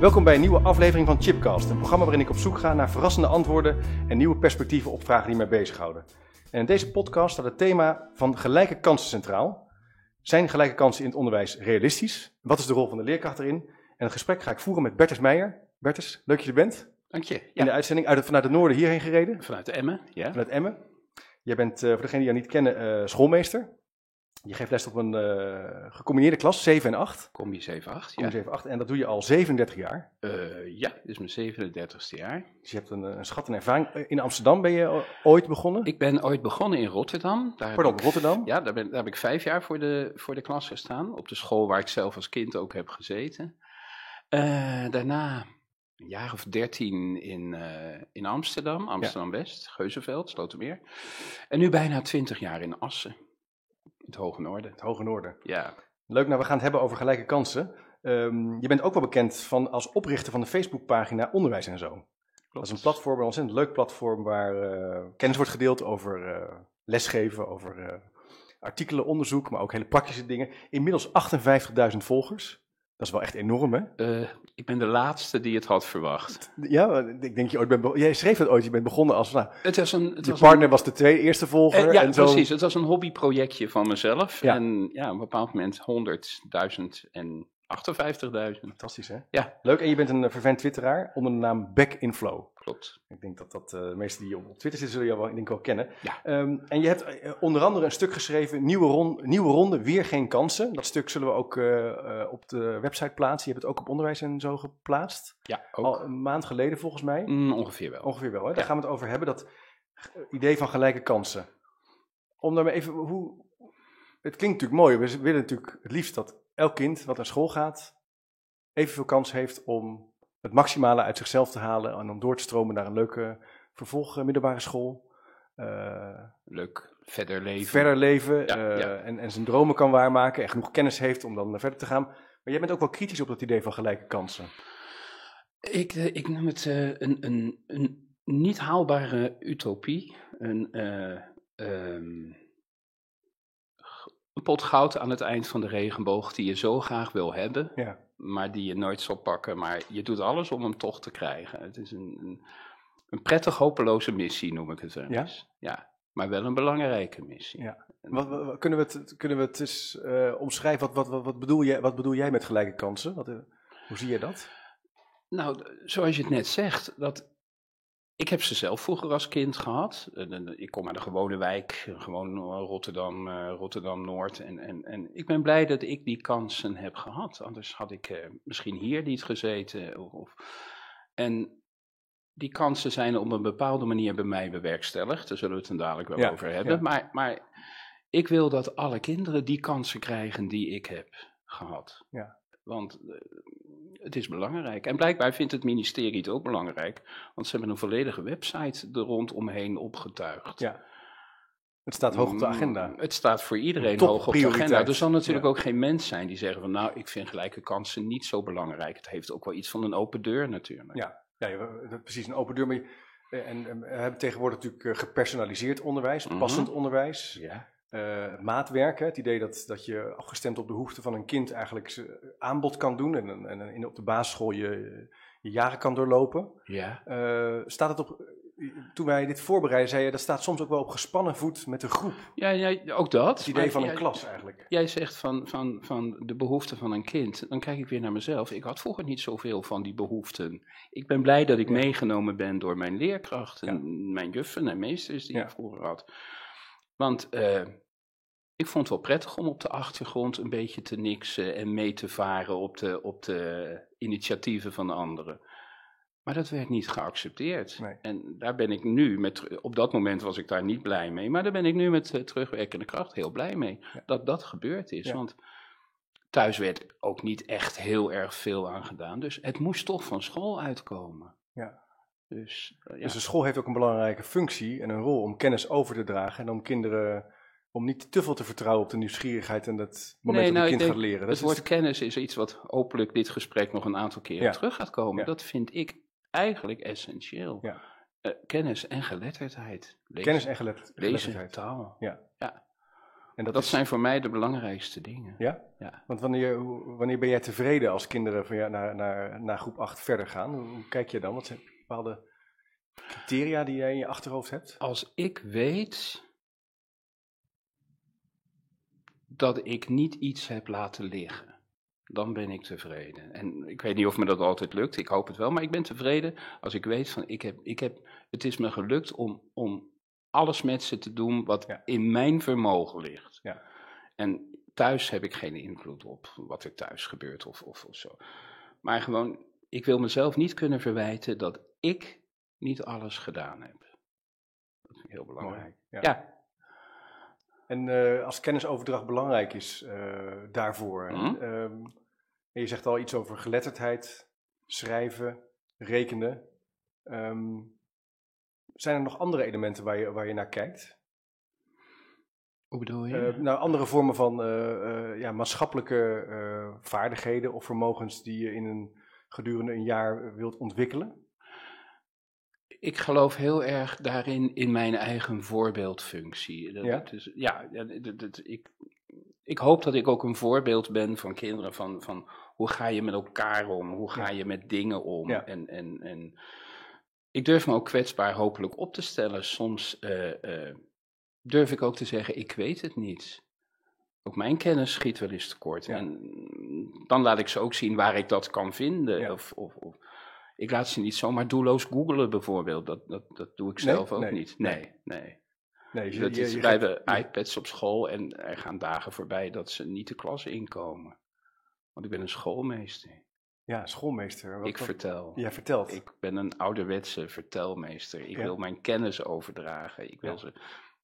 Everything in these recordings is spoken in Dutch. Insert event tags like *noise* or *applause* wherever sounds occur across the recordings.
Welkom bij een nieuwe aflevering van Chipcast, een programma waarin ik op zoek ga naar verrassende antwoorden en nieuwe perspectieven op vragen die mij bezighouden. En in deze podcast staat het thema van gelijke kansen centraal. Zijn gelijke kansen in het onderwijs realistisch? Wat is de rol van de leerkracht erin? En het gesprek ga ik voeren met Bertus Meijer. Bertus, leuk dat je er bent. Dank je. In Ja, de uitzending uit, vanuit het noorden hierheen gereden, vanuit de Emmen. Ja. vanuit Emmen. Jij bent, eh, voor degenen die jou niet kennen, eh, schoolmeester. Je geeft les op een eh, gecombineerde klas, 7 en 8. Combi 7-8. Kom Ja. eens even achter. En dat doe je al 37 jaar. Eh, ja, dit is mijn 37ste jaar. Dus je hebt een, een schat en ervaring. Eh, In Amsterdam ben je ooit begonnen. Ik ben ooit begonnen in Rotterdam. Daar Pardon, ik- Rotterdam. Ja, daar, ben, daar heb ik vijf jaar voor de, voor de klas gestaan. Op de school waar ik zelf als kind ook heb gezeten. Daarna een jaar of dertien in, in Amsterdam, Amsterdam-West, Geuzenveld, Slotermeer. En nu bijna twintig jaar in Assen, het Hoge Noorden. Het Hoge Noorden. Ja, Leuk, nou we gaan het hebben over gelijke kansen. Ehm, je bent ook wel bekend van, als oprichter van de Facebookpagina Onderwijs en Zo. Dat is een platform, een ontzettend leuk platform waar eh, kennis wordt gedeeld over eh, lesgeven, over eh, artikelen, onderzoek, maar ook hele praktische dingen. Inmiddels 58.000 volgers. Dat is wel echt enorm, hè? Eh, ik ben de laatste die het had verwacht. Ja, ik denk je ooit bent be- Jij schreef dat ooit, je bent begonnen als, nou, Het was een, het je was partner een, was de tweede eerste volger. Eh, ja, en zo. precies. Het was een hobbyprojectje van mezelf. Ja. En ja, op een bepaald moment 100.000 en 58.000. Fantastisch, hè? Ja. Leuk, en je bent een vervent twitteraar onder de naam Back in Flow. Klopt. Ik denk dat dat eh, de meesten die op Twitter zitten, zullen jou wel, ik denk wel kennen. Ja. Ehm, en je hebt eh, onder andere een stuk geschreven, nieuwe, ron- nieuwe ronde, weer geen kansen. Dat stuk zullen we ook eh, op de website plaatsen. Je hebt het ook op onderwijs en zo geplaatst. Ja, ook. Al een maand geleden volgens mij. Mm, ongeveer wel. Ongeveer wel, hè? Daar Ja. gaan we het over hebben, dat idee van gelijke kansen. Om daar maar even, hoe... Het klinkt natuurlijk mooi, we willen natuurlijk het liefst dat elk kind wat naar school gaat, evenveel kans heeft om het maximale uit zichzelf te halen en om door te stromen naar een leuke vervolg eh, middelbare school. Eh, Leuk. Verder leven. verder leven Ja, eh, ja. En, en zijn dromen kan waarmaken en genoeg kennis heeft om dan verder te gaan. Maar jij bent ook wel kritisch op dat idee van gelijke kansen. Ik, ik noem het eh, een, een, een niet haalbare utopie. Een, eh, ehm, g- een pot goud aan het eind van de regenboog die je zo graag wil hebben. Ja. Maar die je nooit zal pakken. Maar je doet alles om hem toch te krijgen. Het is een, een, een prettig hopeloze missie, noem ik het wel Ja? eens. Ja, maar wel een belangrijke missie. Ja. Wat, kunnen, we het, kunnen we het eens eh, omschrijven? Wat, wat, wat, wat, bedoel jij, wat bedoel jij met gelijke kansen? Wat, eh, hoe zie je dat? Nou, zoals je het net zegt, dat, ik heb ze zelf vroeger als kind gehad. Ik kom uit een gewone wijk, gewoon eh, Rotterdam, eh, Rotterdam-Noord. En, en, en ik ben blij dat ik die kansen heb gehad. Anders had ik eh, misschien hier niet gezeten. Of, en die kansen zijn op een bepaalde manier bij mij bewerkstelligd. Daar zullen we het dan dadelijk wel Ja, over hebben. ja. Maar, maar ik wil dat alle kinderen die kansen krijgen die ik heb gehad. Ja. Want het is belangrijk. En blijkbaar vindt het ministerie het ook belangrijk. Want ze hebben een volledige website er rondomheen opgetuigd. Ja. Het staat hoog op de agenda. Mm, Het staat voor iedereen hoog op de agenda. Er zal natuurlijk Ja. ook geen mens zijn die zeggen van nou, ik vind gelijke kansen niet zo belangrijk. Het heeft ook wel iets van een open deur natuurlijk. Ja, ja precies een open deur. Maar je- en, en we hebben tegenwoordig natuurlijk eh, gepersonaliseerd onderwijs, Mhm. passend onderwijs, Ja. Eh, maatwerken. Het idee dat, dat je afgestemd op de behoeften van een kind eigenlijk zijn aanbod kan doen en, en, op de basisschool je, je jaren kan doorlopen. ja. Eh, staat het op, toen wij dit voorbereiden, zei je dat staat soms ook wel op gespannen voet met de groep. Ja, ja, ook dat. Het idee van een klas eigenlijk. Jij zegt van, van, van de behoeften van een kind. Dan kijk ik weer naar mezelf. Ik had vroeger niet zoveel van die behoeften. Ik ben blij dat ik Ja. meegenomen ben door mijn leerkrachten, mijn juffen en meesters die Ja. ik vroeger had. Want eh, ik vond het wel prettig om op de achtergrond een beetje te niksen en mee te varen op de, op de initiatieven van anderen. Maar dat werd niet geaccepteerd. Nee. En daar ben ik nu, met, op dat moment was ik daar niet blij mee, maar daar ben ik nu met eh, terugwerkende kracht heel blij mee Ja. dat dat gebeurd is. Ja. Want thuis werd ook niet echt heel erg veel aan gedaan. Dus het moest toch van school uitkomen. Dus, ja. Dus de school heeft ook een belangrijke functie en een rol om kennis over te dragen en om kinderen, om niet te veel te vertrouwen op de nieuwsgierigheid en het moment Nee, dat nou, een ik kind gaat leren. Dat het woord kennis is iets wat hopelijk dit gesprek nog een aantal keren Ja. terug gaat komen. Ja. Dat vind ik eigenlijk essentieel. Ja. Eh, kennis en geletterdheid. Lezen, kennis en gelet- lezen, geletterdheid. taal. Ja. ja. En Dat, dat, is, zijn voor mij de belangrijkste dingen. Ja? Ja. Want wanneer, wanneer ben jij tevreden als kinderen van, ja, naar, naar, naar groep 8 verder gaan? Hoe, hoe kijk je dan? Wat zijn bepaalde criteria die jij in je achterhoofd hebt? Als ik weet dat ik niet iets heb laten liggen, dan ben ik tevreden. En ik weet niet of me dat altijd lukt, ik hoop het wel, maar ik ben tevreden als ik weet van ik heb, ik heb, het is me gelukt om, om alles met ze te doen wat Ja. in mijn vermogen ligt. Ja. En thuis heb ik geen invloed op wat er thuis gebeurt of, of, of zo. Maar gewoon, ik wil mezelf niet kunnen verwijten dat ik niet alles gedaan heb. Dat vind ik heel belangrijk. Ja. Ja. En eh, als kennisoverdracht belangrijk is eh, daarvoor. Mhm. ehm, en je zegt al iets over geletterdheid, schrijven, rekenen. Ehm, zijn er nog andere elementen waar je, waar je naar kijkt? Hoe bedoel je? Eh, nou, andere vormen van ja, maatschappelijke vaardigheden of vermogens die je in een, gedurende een jaar wilt ontwikkelen? Ik geloof heel erg daarin in mijn eigen voorbeeldfunctie. Dat, Ja? dat is, ja, dat- dat- ik, ik hoop dat ik ook een voorbeeld ben van kinderen van, van hoe ga je met elkaar om, hoe ga je met dingen om. Ja. En, en, en ik durf me ook kwetsbaar hopelijk op te stellen. Soms eh, eh, durf ik ook te zeggen, ik weet het niet. Ook mijn kennis schiet wel eens tekort. Ja. En dan laat ik ze ook zien waar ik dat kan vinden. Ja. Of, of, of, ik laat ze niet zomaar doelloos googelen bijvoorbeeld. Dat, dat, dat doe ik Nee? zelf ook Nee. niet. Nee, nee. Nee, je, Dat je- je geeft- hebben iPads op school en er gaan dagen voorbij dat ze niet de klas inkomen. Want ik ben een schoolmeester. ja, schoolmeester. Wat, ik wat- vertel. jij vertelt. Ik ben een ouderwetse vertelmeester. Ik Ja. wil mijn kennis overdragen. Ik wil, Ja. ze,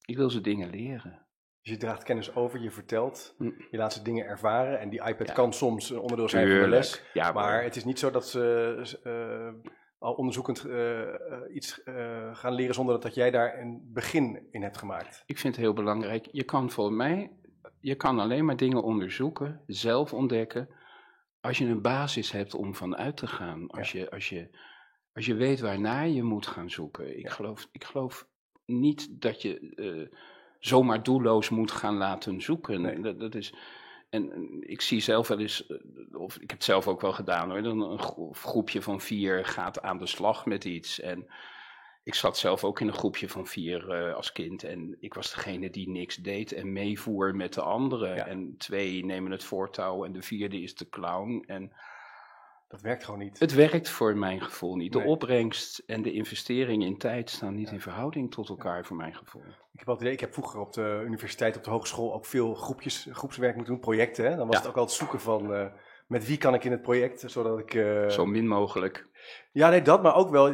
ik wil ze dingen leren. Dus je draagt kennis over, je vertelt, Hm. je laat ze dingen ervaren. En die iPad Ja. kan soms een onderdeel zijn van de les. Ja, Maar het is niet zo dat ze eh, al onderzoekend eh, eh, iets gaan leren zonder dat jij daar een begin in hebt gemaakt. Ik vind het heel belangrijk. Je kan voor mij, je kan alleen maar dingen onderzoeken, zelf ontdekken, als je een basis hebt om van uit te gaan. Als, je, als, je, als je weet waarnaar je moet gaan zoeken. Ik, geloof, ik geloof niet dat je zomaar doelloos moet gaan laten zoeken. Nee. Dat, dat is, en ik zie zelf wel eens, eh, of ik heb het zelf ook wel gedaan hoor, dan een gro- groepje van vier gaat aan de slag met iets. En ik zat zelf ook in een groepje van vier eh, als kind en ik was degene die niks deed en meevoer met de anderen. Ja. En twee nemen het voortouw en de vierde is de clown. En Dat werkt gewoon niet. het werkt voor mijn gevoel niet. De Nee. opbrengst en de investering in tijd staan niet in verhouding tot elkaar voor mijn gevoel. Ik heb, altijd, idee, ik heb vroeger op de universiteit, op de hogeschool ook veel groepjes, groepswerk moeten doen, projecten. Hè? Dan was Ja. het ook altijd zoeken van eh, met wie kan ik in het project, zodat ik... eh, Zo min mogelijk. Ja, nee, dat, maar ook wel,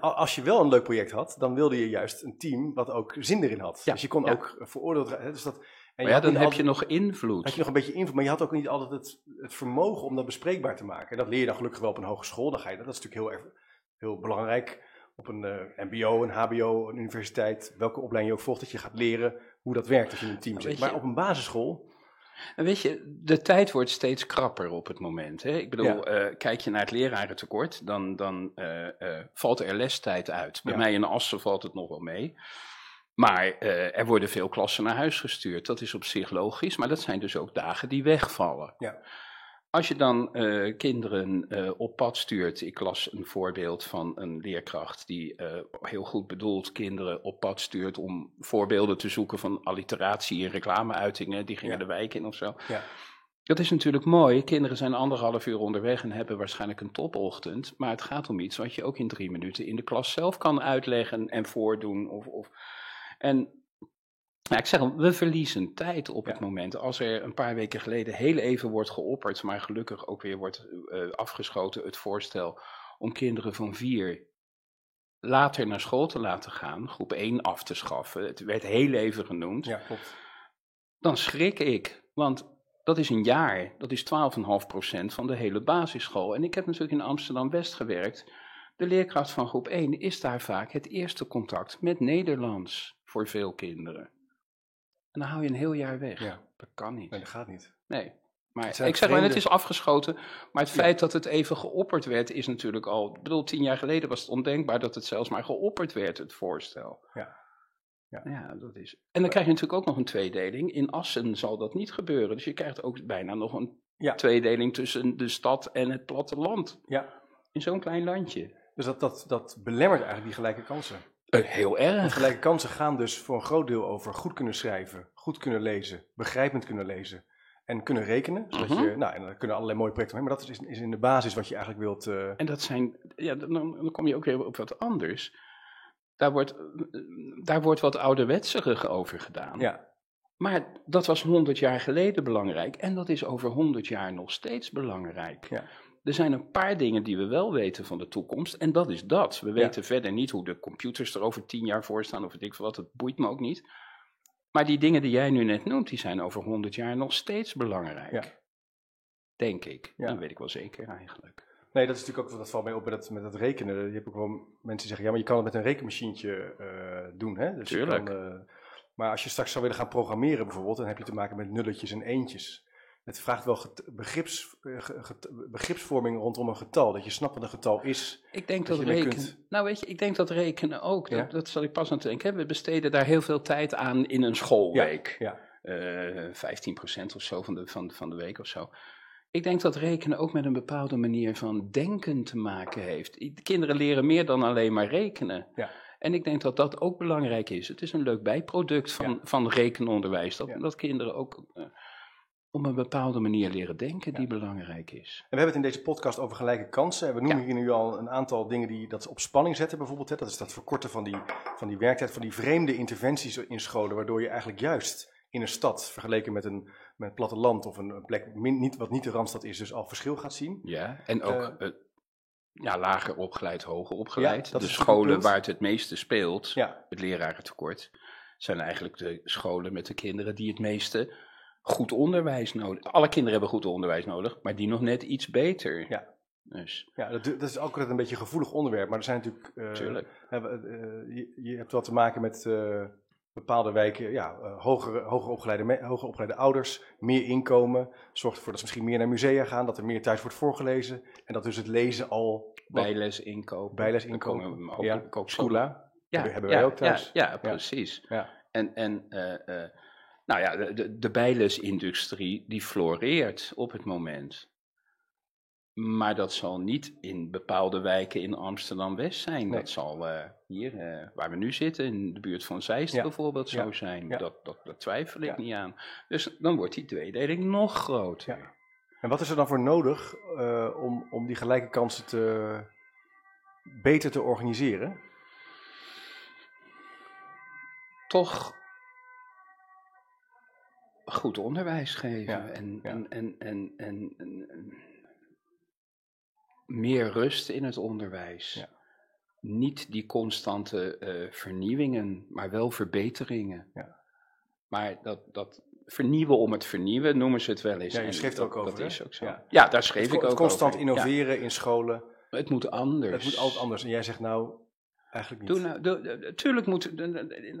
als je wel een leuk project had, dan wilde je juist een team wat ook zin erin had. Ja, Dus je kon ook veroordeeld raken. Dus dat, en Maar ja, dan heb altijd- je nog invloed. had je nog een beetje invloed, maar je had ook niet altijd het, het vermogen om dat bespreekbaar te maken. En dat leer je dan gelukkig wel op een hogeschool. Dan ga je, dat is natuurlijk heel, erg, heel belangrijk. Op een eh, mbo, een hbo, een universiteit, welke opleiding je ook volgt, dat je gaat leren hoe dat werkt als je in een team zit. Maar op een basisschool, En weet je, de tijd wordt steeds krapper op het moment. Hè? Ik bedoel, Ja. eh, kijk je naar het lerarentekort, dan, dan eh, valt er lestijd uit. Bij Ja. mij in Assen valt het nog wel mee. Maar eh, er worden veel klassen naar huis gestuurd. Dat is op zich logisch, maar dat zijn dus ook dagen die wegvallen. Ja. Als je dan eh, kinderen eh, op pad stuurt, ik las een voorbeeld van een leerkracht die heel goed bedoeld kinderen op pad stuurt om voorbeelden te zoeken van alliteratie in reclameuitingen, die gingen Ja. de wijk in of zo. ja, Dat is natuurlijk mooi. Kinderen zijn anderhalf uur onderweg en hebben waarschijnlijk een topochtend. Maar het gaat om iets wat je ook in drie minuten in de klas zelf kan uitleggen en voordoen. Of, of. En ja, ik zeg, al, we verliezen tijd op het Ja. moment. Als er een paar weken geleden heel even wordt geopperd, maar gelukkig ook weer wordt eh, afgeschoten het voorstel om kinderen van vier later naar school te laten gaan, groep 1 af te schaffen. Het werd heel even genoemd ja, klopt. dan schrik ik. Want dat is een jaar, dat is 12,5% van de hele basisschool. En ik heb natuurlijk in Amsterdam-West gewerkt. De leerkracht van groep 1 is daar vaak het eerste contact met Nederlands voor veel kinderen. En dan hou je een heel jaar weg. Ja. Dat kan niet. Nee, dat gaat niet. Nee. Maar ik zeg maar, het is afgeschoten. Maar het Ja. feit dat het even geopperd werd, is natuurlijk al. Ik bedoel, tien jaar geleden was het ondenkbaar dat het zelfs maar geopperd werd, het voorstel. Ja. dat is. En dan krijg je natuurlijk ook nog een tweedeling. In Assen zal dat niet gebeuren. Dus je krijgt ook bijna nog een Ja. tweedeling tussen de stad en het platteland. Ja. In zo'n klein landje. Dus dat, dat, dat belemmert eigenlijk die gelijke kansen. Eh, heel erg. gelijke kansen gaan dus voor een groot deel over goed kunnen schrijven, goed kunnen lezen, begrijpend kunnen lezen en kunnen rekenen. Zodat Mhm. je, nou, en dan kunnen allerlei mooie projecten mee, maar dat is, is in de basis wat je eigenlijk wilt. eh, En dat zijn, ja, dan, dan kom je ook weer op wat anders. Daar wordt, eh, daar wordt wat ouderwetserig over gedaan. ja, Maar dat was 100 jaar geleden belangrijk en dat is over 100 jaar nog steeds belangrijk. Ja. Er zijn een paar dingen die we wel weten van de toekomst en dat is dat. We weten verder niet hoe de computers er over 10 jaar voor staan of weet ik veel wat, dat boeit me ook niet. Maar die dingen die jij nu net noemt, die zijn over 100 jaar nog steeds belangrijk. Ja. Denk ik. Ja. Dat weet ik wel zeker eigenlijk. Nee, dat is natuurlijk ook, dat valt mij op met dat, met dat rekenen. Je hebt ook wel mensen die zeggen, ja, maar je kan het met een rekenmachientje eh, doen, hè? Dus je Tuurlijk. kan, eh, maar als je straks zou willen gaan programmeren bijvoorbeeld, dan heb je te maken met nulletjes en eentjes. Het vraagt wel get- begrips, eh, get- begripsvorming rondom een getal, dat je snapt wat een getal is. Ik denk Dat rekenen. kunt- Nou, weet je, ik denk dat rekenen ook. Ja? Dat, dat zal ik pas aan het denken. We besteden daar heel veel tijd aan in een schoolweek. Ja, Eh 15% of zo van de, van, van de week of zo. Ik denk dat rekenen ook met een bepaalde manier van denken te maken heeft. De Kinderen leren meer dan alleen maar rekenen. Ja. En ik denk dat dat ook belangrijk is. Het is een leuk bijproduct van, Ja. van rekenonderwijs. Dat, Ja. dat kinderen ook eh, op een bepaalde manier leren denken die belangrijk is. En we hebben het in deze podcast over gelijke kansen. En we noemen hier nu al een aantal dingen die dat op spanning zetten, bijvoorbeeld. Hè. Dat is dat verkorten van die, van die werktijd, van die vreemde interventies in scholen, waardoor je eigenlijk juist in een stad, vergeleken met een, met een platteland of een plek min, niet, wat niet de Randstad is, dus al verschil gaat zien. Ja, en ook eh, ja, lager opgeleid, hoger opgeleid. de scholen waar het het meeste speelt, het lerarentekort, zijn eigenlijk de scholen met de kinderen die het meeste goed onderwijs nodig Alle kinderen hebben goed onderwijs nodig, maar die nog net iets beter. Ja. Dus, ja dat, dat is ook altijd een beetje een gevoelig onderwerp, maar er zijn natuurlijk... eh, tuurlijk. eh, je, je hebt wat te maken met eh, bepaalde wijken, ja, hogere, hoger, opgeleide, hoger opgeleide ouders, meer inkomen, zorgt ervoor dat ze misschien meer naar musea gaan, dat er meer thuis wordt voorgelezen en dat dus het lezen al... Bijles inkopen. Bijles inkopen, ja. Schoola. Ja, hebben- ja, wij ook thuis. Ja, ja, precies. Ja. En, en nou ja, de, de, de bijlesindustrie die floreert op het moment. Maar dat zal niet in bepaalde wijken in Amsterdam-West zijn. Nee. Dat zal eh, hier, eh, waar we nu zitten, in de buurt van Zeist Ja. bijvoorbeeld, zo Ja. zijn. Ja. Dat, dat, twijfel ik niet aan. Dus dan wordt die tweedeling nog groter. Ja. En wat is er dan voor nodig eh, om, om die gelijke kansen te, beter te organiseren? toch goed onderwijs geven Ja, en, ja. En, en, en, en, meer rust in het onderwijs. Ja. Niet die constante eh, vernieuwingen, maar wel verbeteringen. Ja. Maar dat, dat vernieuwen om het vernieuwen noemen ze het wel eens. Ja, je schreef er ook over, Dat is ook zo. Ja. Daar schreef Het, ik ook constant over. Ja. innoveren in scholen. Het moet anders. Het moet altijd anders. En jij zegt nou, eigenlijk niet. Doe doe- doe- tuurlijk moet,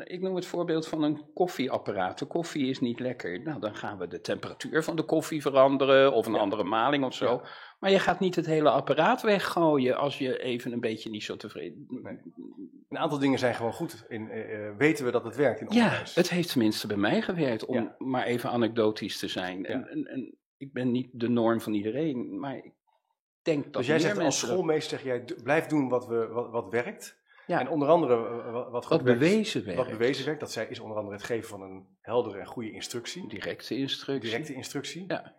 ik noem het voorbeeld van een koffieapparaat. De koffie is niet lekker. Nou, dan gaan we de temperatuur van de koffie veranderen of een Ja. andere maling of zo. Ja. Maar je gaat niet het hele apparaat weggooien als je even een beetje niet zo tevreden Nee. Een aantal dingen zijn gewoon goed. In, eh, eh, weten we dat het werkt in Ja, onderwijs? het heeft tenminste bij mij gewerkt, om Ja. maar even anekdotisch te zijn. Ja. En, en, en ik ben niet de norm van iedereen, maar ik denk dat dus jij meer zegt als schoolmeester, zeg jij, blijf doen wat, we, wat, wat werkt. Ja. En onder andere, eh, wat, wat wat bewezen werkt. Wat bewezen werkt, dat zij, is onder andere het geven van een heldere en goede instructie. Directe instructie. Directe instructie. Ja.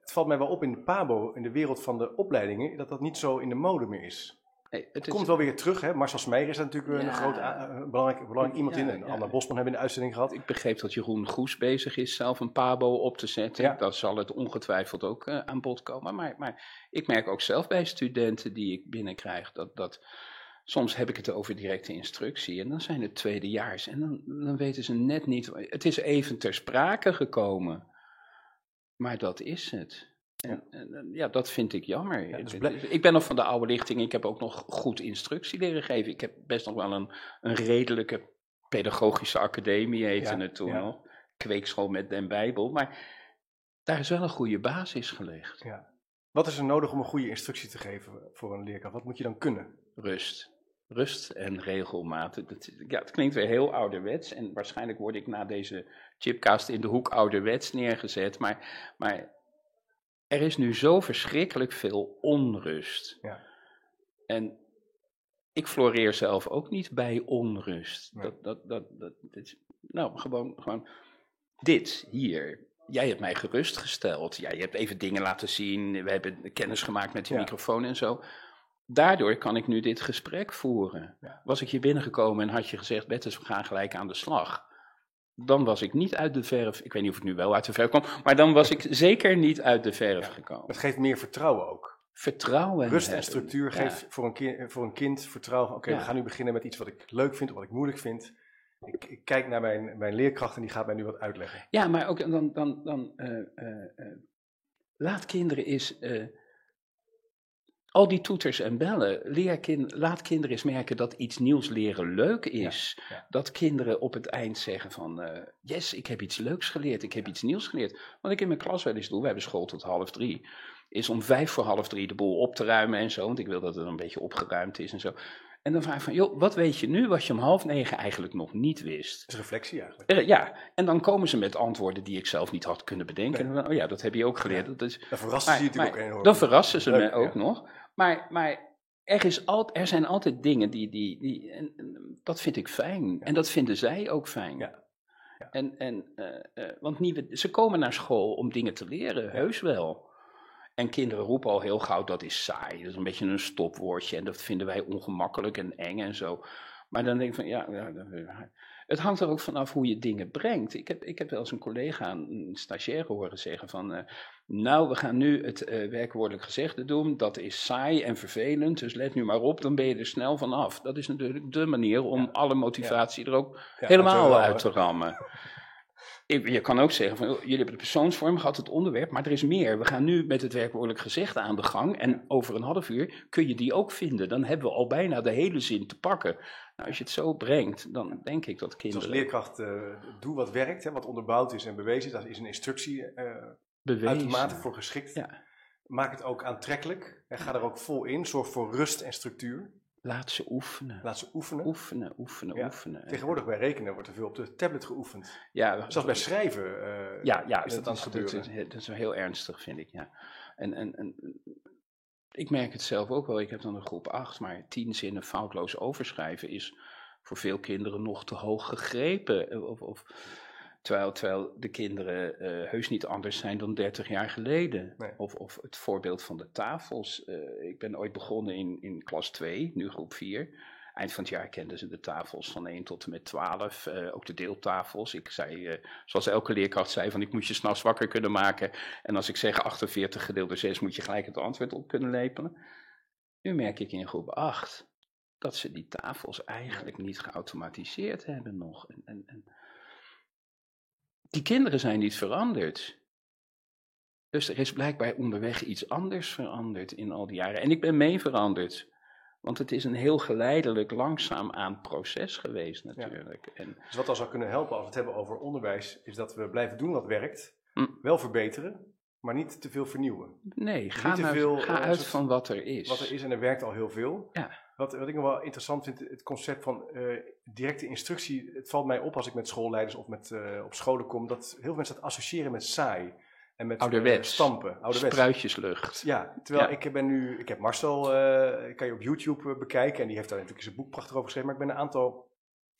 Het valt mij wel op in de PABO, in de wereld van de opleidingen, dat dat niet zo in de mode meer is. Nee, het Het is, komt wel weer terug, hè? Marcel Smeijer is daar natuurlijk een Ja. groot, eh, belangrijk, belangrijk iemand Ja, in. En ja. Anna Bosman hebben we in de uitzending gehad. Ik begreep dat Jeroen Goes bezig is zelf een pabo op te zetten. Ja. Daar zal het ongetwijfeld ook eh, aan bod komen. Maar, maar ik merk ook zelf bij studenten die ik binnenkrijg dat, dat soms heb ik het over directe instructie en dan zijn het tweedejaars en dan, dan weten ze net niet. Het is even ter sprake gekomen, maar dat is het. En, ja, dat vind ik jammer. Ja, dus ik ben nog van de oude lichting. Ik heb ook nog goed instructie leren geven. Ik heb best nog wel een, een redelijke pedagogische academie, heette Ja, het toen ja. nog. Kweekschool met den Bijbel. Maar daar is wel een goede basis gelegd. Ja. Wat is er nodig om een goede instructie te geven voor een leerkracht? Wat moet je dan kunnen? Rust. Rust en regelmaat. Dat, ja, het klinkt weer heel ouderwets en waarschijnlijk word ik na deze chipcast in de hoek ouderwets neergezet, maar, maar er is nu zo verschrikkelijk veel onrust. Ja. En ik floreer zelf ook niet bij onrust. Nee. Dat, dat, dat, dat, is- nou, gewoon, gewoon dit hier. Jij hebt mij gerustgesteld. Ja, je hebt even dingen laten zien. We hebben kennis gemaakt met de Ja. microfoon en zo. Daardoor kan ik nu dit gesprek voeren. Ja. Was ik hier binnengekomen en had je gezegd, Bettes, we gaan gelijk aan de slag. Dan was ik niet uit de verf. Ik weet niet of ik nu wel uit de verf kom, maar dan was ik zeker niet uit de verf gekomen. Het geeft meer vertrouwen ook. Vertrouwen. Rust en hebben. structuur Ja. geeft voor, een kind, voor een kind vertrouwen. Oké, Ja. we gaan nu beginnen met iets wat ik leuk vind of wat ik moeilijk vind. Ik, ik kijk naar mijn, mijn leerkracht en die gaat mij nu wat uitleggen. Ja, maar ook dan, dan, dan eh, eh, eh, laat kinderen eens, al die toeters en bellen, leer kind, laat kinderen eens merken dat iets nieuws leren leuk is. ja. Dat kinderen op het eind zeggen van, eh, yes, ik heb iets leuks geleerd, ik heb iets nieuws geleerd. Wat ik in mijn klas wel eens doe, we hebben school tot half drie, is om vijf voor half drie de boel op te ruimen en zo, want ik wil dat het een beetje opgeruimd is en zo. En dan vraag ik van, joh, wat weet je nu wat je om half negen eigenlijk nog niet wist? Het is reflectie eigenlijk. Eh, ja, en dan komen ze met antwoorden die ik zelf niet had kunnen bedenken. Dan, oh ja, dat heb je ook geleerd. Dat is, Dan verrast maar, je natuurlijk ook enorm. dan verrassen ze me Leuk, ook ja. nog. Maar, maar er, is al, er zijn altijd dingen die. die, die en, en dat vind ik fijn. En dat vinden zij ook fijn. Ja. Ja. En, en, eh, eh, want nieuwe, ze komen naar school om dingen te leren, heus wel. En kinderen roepen al heel gauw dat is saai. Dat is een beetje een stopwoordje en dat vinden wij ongemakkelijk en eng en zo. Maar dan denk ik van ja, ja, het hangt er ook vanaf hoe je dingen brengt. Ik heb, ik heb wel eens een collega, een stagiaire horen zeggen van... eh, nou, we gaan nu het eh, werkwoordelijk gezegde doen. Dat is saai en vervelend, dus let nu maar op, dan ben je er snel vanaf. Dat is natuurlijk de manier om alle motivatie er ook Ja, helemaal uit te rammen. *laughs* Je kan ook zeggen van, jullie hebben de persoonsvorm gehad, het onderwerp, maar er is meer. We gaan nu met het werkwoordelijk gezegde aan de gang en over een half uur kun je die ook vinden. Dan hebben we al bijna de hele zin te pakken. Nou, als je het zo brengt, dan denk ik dat Dus kinderen als leerkracht, eh, doe wat werkt, hè, wat onderbouwd is en bewezen is. Daar is een instructie bewezen. uitermate voor geschikt. Ja. Maak het ook aantrekkelijk. En ga er ook vol in. Zorg voor rust en structuur. Laat ze oefenen. Laat ze oefenen. Oefenen, oefenen, Ja. oefenen. Tegenwoordig bij rekenen wordt er veel op de tablet geoefend. ja, Zelfs bij schrijven eh, Ja, ja is dat aan het gebeuren. Dat, is- dat is wel heel ernstig, vind ik. Ja. En, en, en ik merk het zelf ook wel. Ik heb dan een groep 8, maar tien zinnen foutloos overschrijven is voor veel kinderen nog te hoog gegrepen. Of, of, terwijl, terwijl de kinderen eh, heus niet anders zijn dan 30 jaar geleden. Nee. Of, of het voorbeeld van de tafels. Eh, ik ben ooit begonnen in, in klas 2, nu groep 4. Eind van het jaar kenden ze de tafels van 1 tot en met 12, eh, ook de deeltafels. Ik zei, zoals elke leerkracht zei, van ik moet je s'nachts wakker kunnen maken. En als ik zeg 48 gedeeld door 6, moet je gelijk het antwoord op kunnen lepelen. Nu merk ik in groep 8 dat ze die tafels eigenlijk niet geautomatiseerd hebben nog. En, en, en die kinderen zijn niet veranderd. Dus er is blijkbaar onderweg iets anders veranderd in al die jaren. En ik ben mee veranderd. Want het is een heel geleidelijk, langzaam aan proces geweest natuurlijk. En, Dus wat dan zou kunnen helpen als we het hebben over onderwijs, is dat we blijven doen wat werkt. Hm. Wel verbeteren, maar niet te veel vernieuwen. nee, ga, veel, ga eh, uit soort- van wat er is. Wat er is en er werkt al heel veel. Ja. Wat, wat ik nog wel interessant vind, het concept van eh, directe instructie. Het valt mij op als ik met schoolleiders of met, eh, op scholen kom, dat heel veel mensen dat associëren met saai. En met eh, stampen. Ouderwets. Spruitjeslucht. Ja, terwijl Ja. ik ben nu, ik heb Marcel, kan je op YouTube bekijken en die heeft daar natuurlijk zijn boek prachtig over geschreven. Maar ik ben een aantal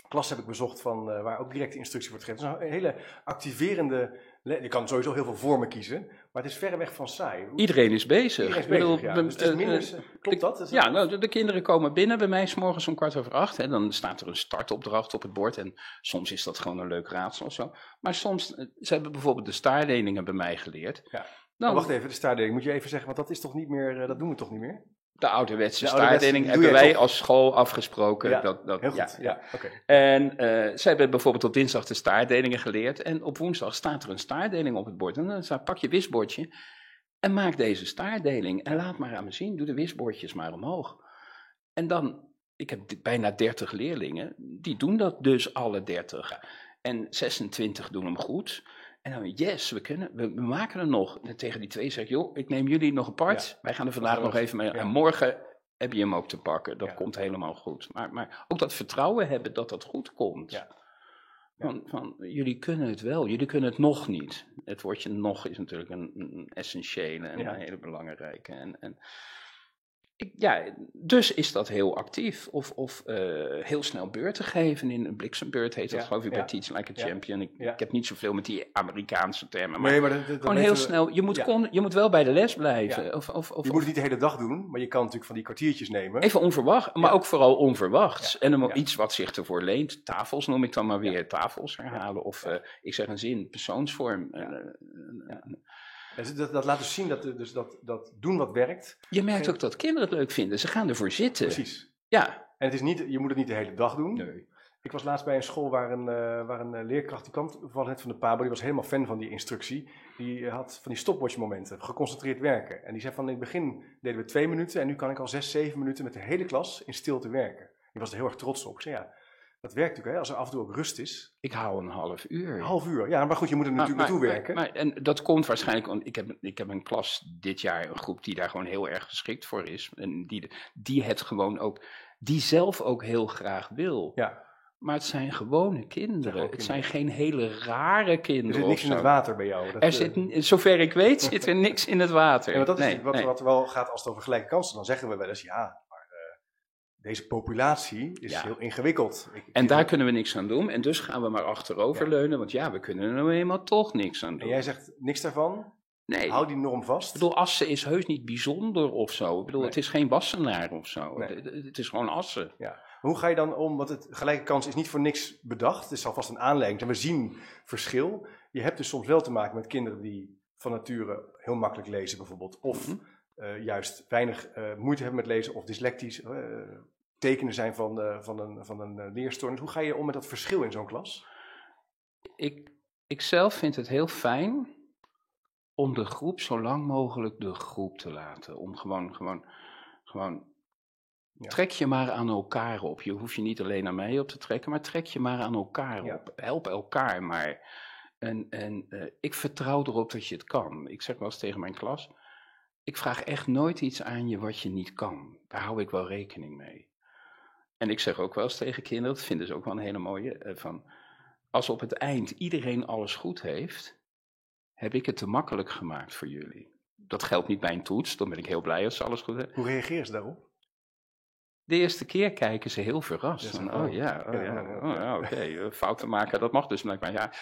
klassen heb ik bezocht van, waar ook directe instructie wordt gegeven. Het is een hele activerende, je kan sowieso heel veel vormen kiezen, maar het is verreweg van saai. Hoe- Iedereen is bezig. Iedereen is bedoel, bezig, ja. we- Dus het is minder, klopt dat? Is Ja, dat- nou, de, de kinderen komen binnen bij mij s morgens om kwart over acht. Hè, dan staat er een startopdracht op het bord. En soms is dat gewoon een leuk raadsel of zo. Maar soms, eh, ze hebben bijvoorbeeld de staardelingen bij mij geleerd. Ja. Oh, wacht even, de staardeling moet je even zeggen, want dat is toch niet meer, eh, dat doen we toch niet meer? De ouderwetse De ouderwetse, staardeling doe hebben wij als school afgesproken. Ja, dat, dat, Heel ja, goed, ja, oké. En eh, zij hebben bijvoorbeeld op dinsdag de staardelingen geleerd. En op woensdag staat er een staardeling op het bord. En dan staat, pak je wisbordje en maak deze staardeling. En laat maar aan me zien, doe de wisbordjes maar omhoog. En dan, ik heb bijna 30 leerlingen, die doen dat dus alle 30. En 26 doen hem goed. En dan, yes, we kunnen, we, we maken er nog. En tegen die twee zeg ik, joh, ik neem jullie nog apart. Wij gaan er vandaag nog even mee. ja. En morgen heb je hem ook te pakken. Dat Ja. komt helemaal goed. Maar, maar ook dat vertrouwen hebben dat dat goed komt. Ja. Van, van, jullie kunnen het wel, jullie kunnen het nog niet. Het woordje nog is natuurlijk een, een essentiële en een hele belangrijke. En, en ik, ja, dus is dat heel actief. Of, of eh, heel snel beurten geven. In een bliksembeurt heet dat Ja, geloof ik bij ja. Teach Like a. Champion. Ik, ik heb niet zoveel met die Amerikaanse termen. Maar Nee, maar dat, dat- dat gewoon heel we- snel. Je moet, kon, je moet wel bij de les blijven. Of, of, of, Je moet het niet de hele dag doen, maar je kan natuurlijk van die kwartiertjes nemen. Even onverwacht, maar ook vooral onverwachts. En dan iets wat zich ervoor leent. Tafels noem ik dan maar weer. Tafels herhalen. Of eh, ik zeg een zin, persoonsvorm. Ja. Dat, dat laat dus zien dat, dus dat, dat doen wat werkt. Je merkt ook dat kinderen het leuk vinden. Ze gaan ervoor zitten. Precies. Ja. En het is niet, je moet het niet de hele dag doen. Nee. Ik was laatst bij een school waar een, eh, waar een eh, leerkracht, die kwam toevallig net van de PABO, die was helemaal fan van die instructie. Die eh, had van die stopwatch momenten, geconcentreerd werken. En die zei van in het begin deden we twee minuten en nu kan ik al zes, zeven minuten met de hele klas in stilte werken. Die was er heel erg trots op. Ik zei ja, dat werkt natuurlijk hè, als er af en toe ook rust is. Ik hou een half uur. Een half uur, ja, maar goed, je moet er natuurlijk naartoe werken. Maar, en dat komt waarschijnlijk, want ik heb, ik heb een klas dit jaar, een groep die daar gewoon heel erg geschikt voor is. En die, die het gewoon ook, die zelf ook heel graag wil. ja, Maar het zijn gewone kinderen. Het zijn geen hele rare er kinderen. zit of niks in het water bij jou. Dat, Er eh, zit, n- zover ik weet, *laughs* zit er niks in het water. Ja, want dat is Nee, wat, nee. wat wel gaat als het over gelijke kansen. Dan zeggen we wel eens, ja, maar eh, deze populatie is Ja. heel ingewikkeld. Ik- En ik- daar kunnen we niks aan doen. En dus gaan we maar achteroverleunen. Want ja, we kunnen er nou eenmaal toch niks aan En doen. jij zegt niks daarvan. nee, Hou die norm vast. Ik bedoel, Assen is heus niet bijzonder of zo. Ik bedoel, Nee. het is geen Wassenaar of zo. Nee. Het, is gewoon Assen. Hoe ga je dan om? Want het gelijke kans is niet voor niks bedacht. Het is alvast een aanleiding. En we zien verschil. Je hebt dus soms wel te maken met kinderen die van nature heel makkelijk lezen, bijvoorbeeld. Of Mhm. Eh, juist weinig eh, moeite hebben met lezen of dyslectisch. eh, tekenen zijn van, van een, van een leerstoornis. Hoe ga je om met dat verschil in zo'n klas? Ik, ik zelf vind het heel fijn om de groep zo lang mogelijk de groep te laten. Om gewoon, gewoon, gewoon. Ja. Trek je maar aan elkaar op. Je hoeft je niet alleen aan mij op te trekken, maar trek je maar aan elkaar Ja. op. Help elkaar maar. En, en ik vertrouw erop dat je het kan. Ik zeg wel eens tegen mijn klas: ik vraag echt nooit iets aan je wat je niet kan. Daar hou ik wel rekening mee. En ik zeg ook wel eens tegen kinderen, dat vinden ze ook wel een hele mooie, eh, van als op het eind iedereen alles goed heeft, heb ik het te makkelijk gemaakt voor jullie. Dat geldt niet bij een toets, dan ben ik heel blij als ze alles goed hebben. Hoe reageren ze daarop? De eerste keer kijken ze heel verrast. Van, oh oh, ja, oh, ja, ja, ja. oh, ja oké, eh, fouten maken, dat mag dus blijkbaar. Ja.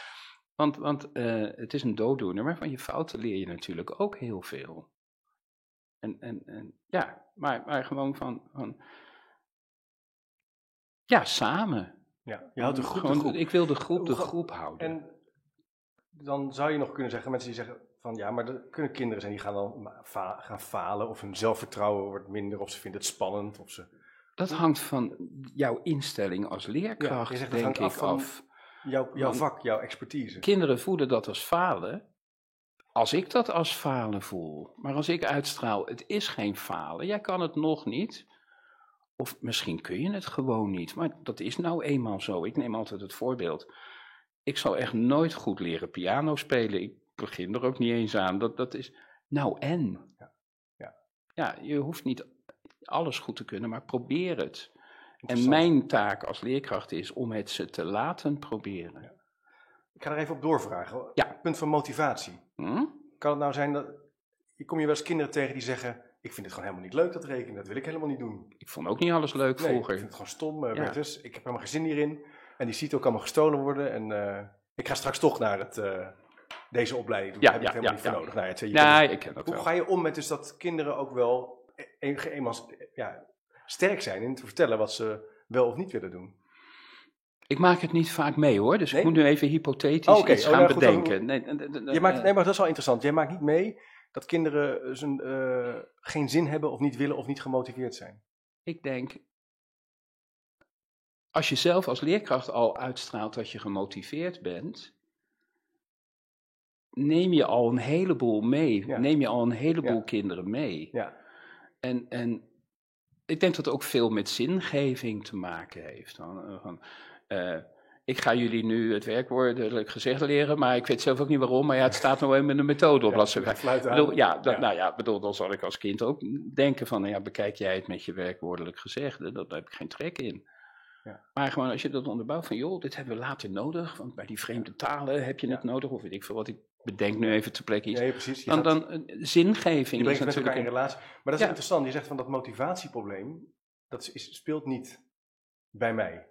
Want, want eh, het is een dooddoener, maar van je fouten leer je natuurlijk ook heel veel. En, en, en ja, maar, maar gewoon van, van, ja, samen. Ja, je houdt de groep de Gewoon, groep. Ik wil de groep de groep houden. En dan zou je nog kunnen zeggen, mensen die zeggen van ja, maar er kunnen kinderen zijn die gaan dan fa- gaan falen of hun zelfvertrouwen wordt minder of ze vinden het spannend of ze... Dat hangt van jouw instelling als leerkracht, je zegt dat denk ik af af. van- Jouw, jouw vak, jouw expertise. Kinderen voelen dat als falen. Als ik dat als falen voel. Maar als ik uitstraal, het is geen falen. Jij kan het nog niet. Of misschien kun je het gewoon niet. Maar dat is nou eenmaal zo. Ik neem altijd het voorbeeld. Ik zal echt nooit goed leren piano spelen. Ik begin er ook niet eens aan. Dat, dat is. Nou en? Ja, ja. ja, je hoeft niet alles goed te kunnen, maar probeer het. En mijn taak als leerkracht is om het ze te laten proberen. Ik ga er even op doorvragen. Ja. Punt van motivatie. Hm? Kan het nou zijn dat... Je kom je wel eens kinderen tegen die zeggen... Ik vind het gewoon helemaal niet leuk, dat rekenen. Dat wil ik helemaal niet doen. Ik vond ook niet alles leuk Nee, vroeger. ik vind het gewoon stom. eh, Ja. Bertus. Ik heb helemaal geen zin hierin. En die ziet ook allemaal gestolen worden. En eh, ik ga straks toch naar het, eh, deze opleiding doen. Ja, Daar heb ik helemaal ja, niet voor nodig. Nou, het- je ik ken dat Hoe wel. ga je om met dus dat kinderen ook wel eenmaal ja, sterk zijn in te vertellen wat ze wel of niet willen doen? Ik maak het niet vaak mee hoor, dus Nee? ik moet nu even hypothetisch Oh, iets Oh, gaan nou, goed, bedenken. Nee, nee, nee, Je maakt, nee, maar dat is wel interessant. Jij maakt niet mee dat kinderen zijn, eh, geen zin hebben of niet willen of niet gemotiveerd zijn. Ik denk, als je zelf als leerkracht al uitstraalt dat je gemotiveerd bent, neem je al een heleboel mee. Ja. Neem je al een heleboel Ja. kinderen mee. Ja. En, en ik denk dat het ook veel met zingeving te maken heeft. Van, eh, van, eh, ik ga jullie nu het werkwoordelijk gezegd leren, maar ik weet zelf ook niet waarom. Maar ja, het staat nou even in de methode op bladzijde Ja, bedoel, ja, dat, Ja. nou ja, bedoel, dan zal ik als kind ook denken van, nou ja, bekijk jij het met je werkwoordelijk gezegde, dat, daar heb ik geen trek in. Ja. Maar gewoon als je dat onderbouwt van, joh, dit hebben we later nodig, want bij die vreemde talen heb je het nodig, of weet ik veel wat, ik bedenk nu even ter plekke iets. Nee, precies. Dan, dan eh, zingeving je is brengt met elkaar in relatie. Maar dat is interessant. Je zegt van dat motivatieprobleem, dat is, speelt niet bij mij.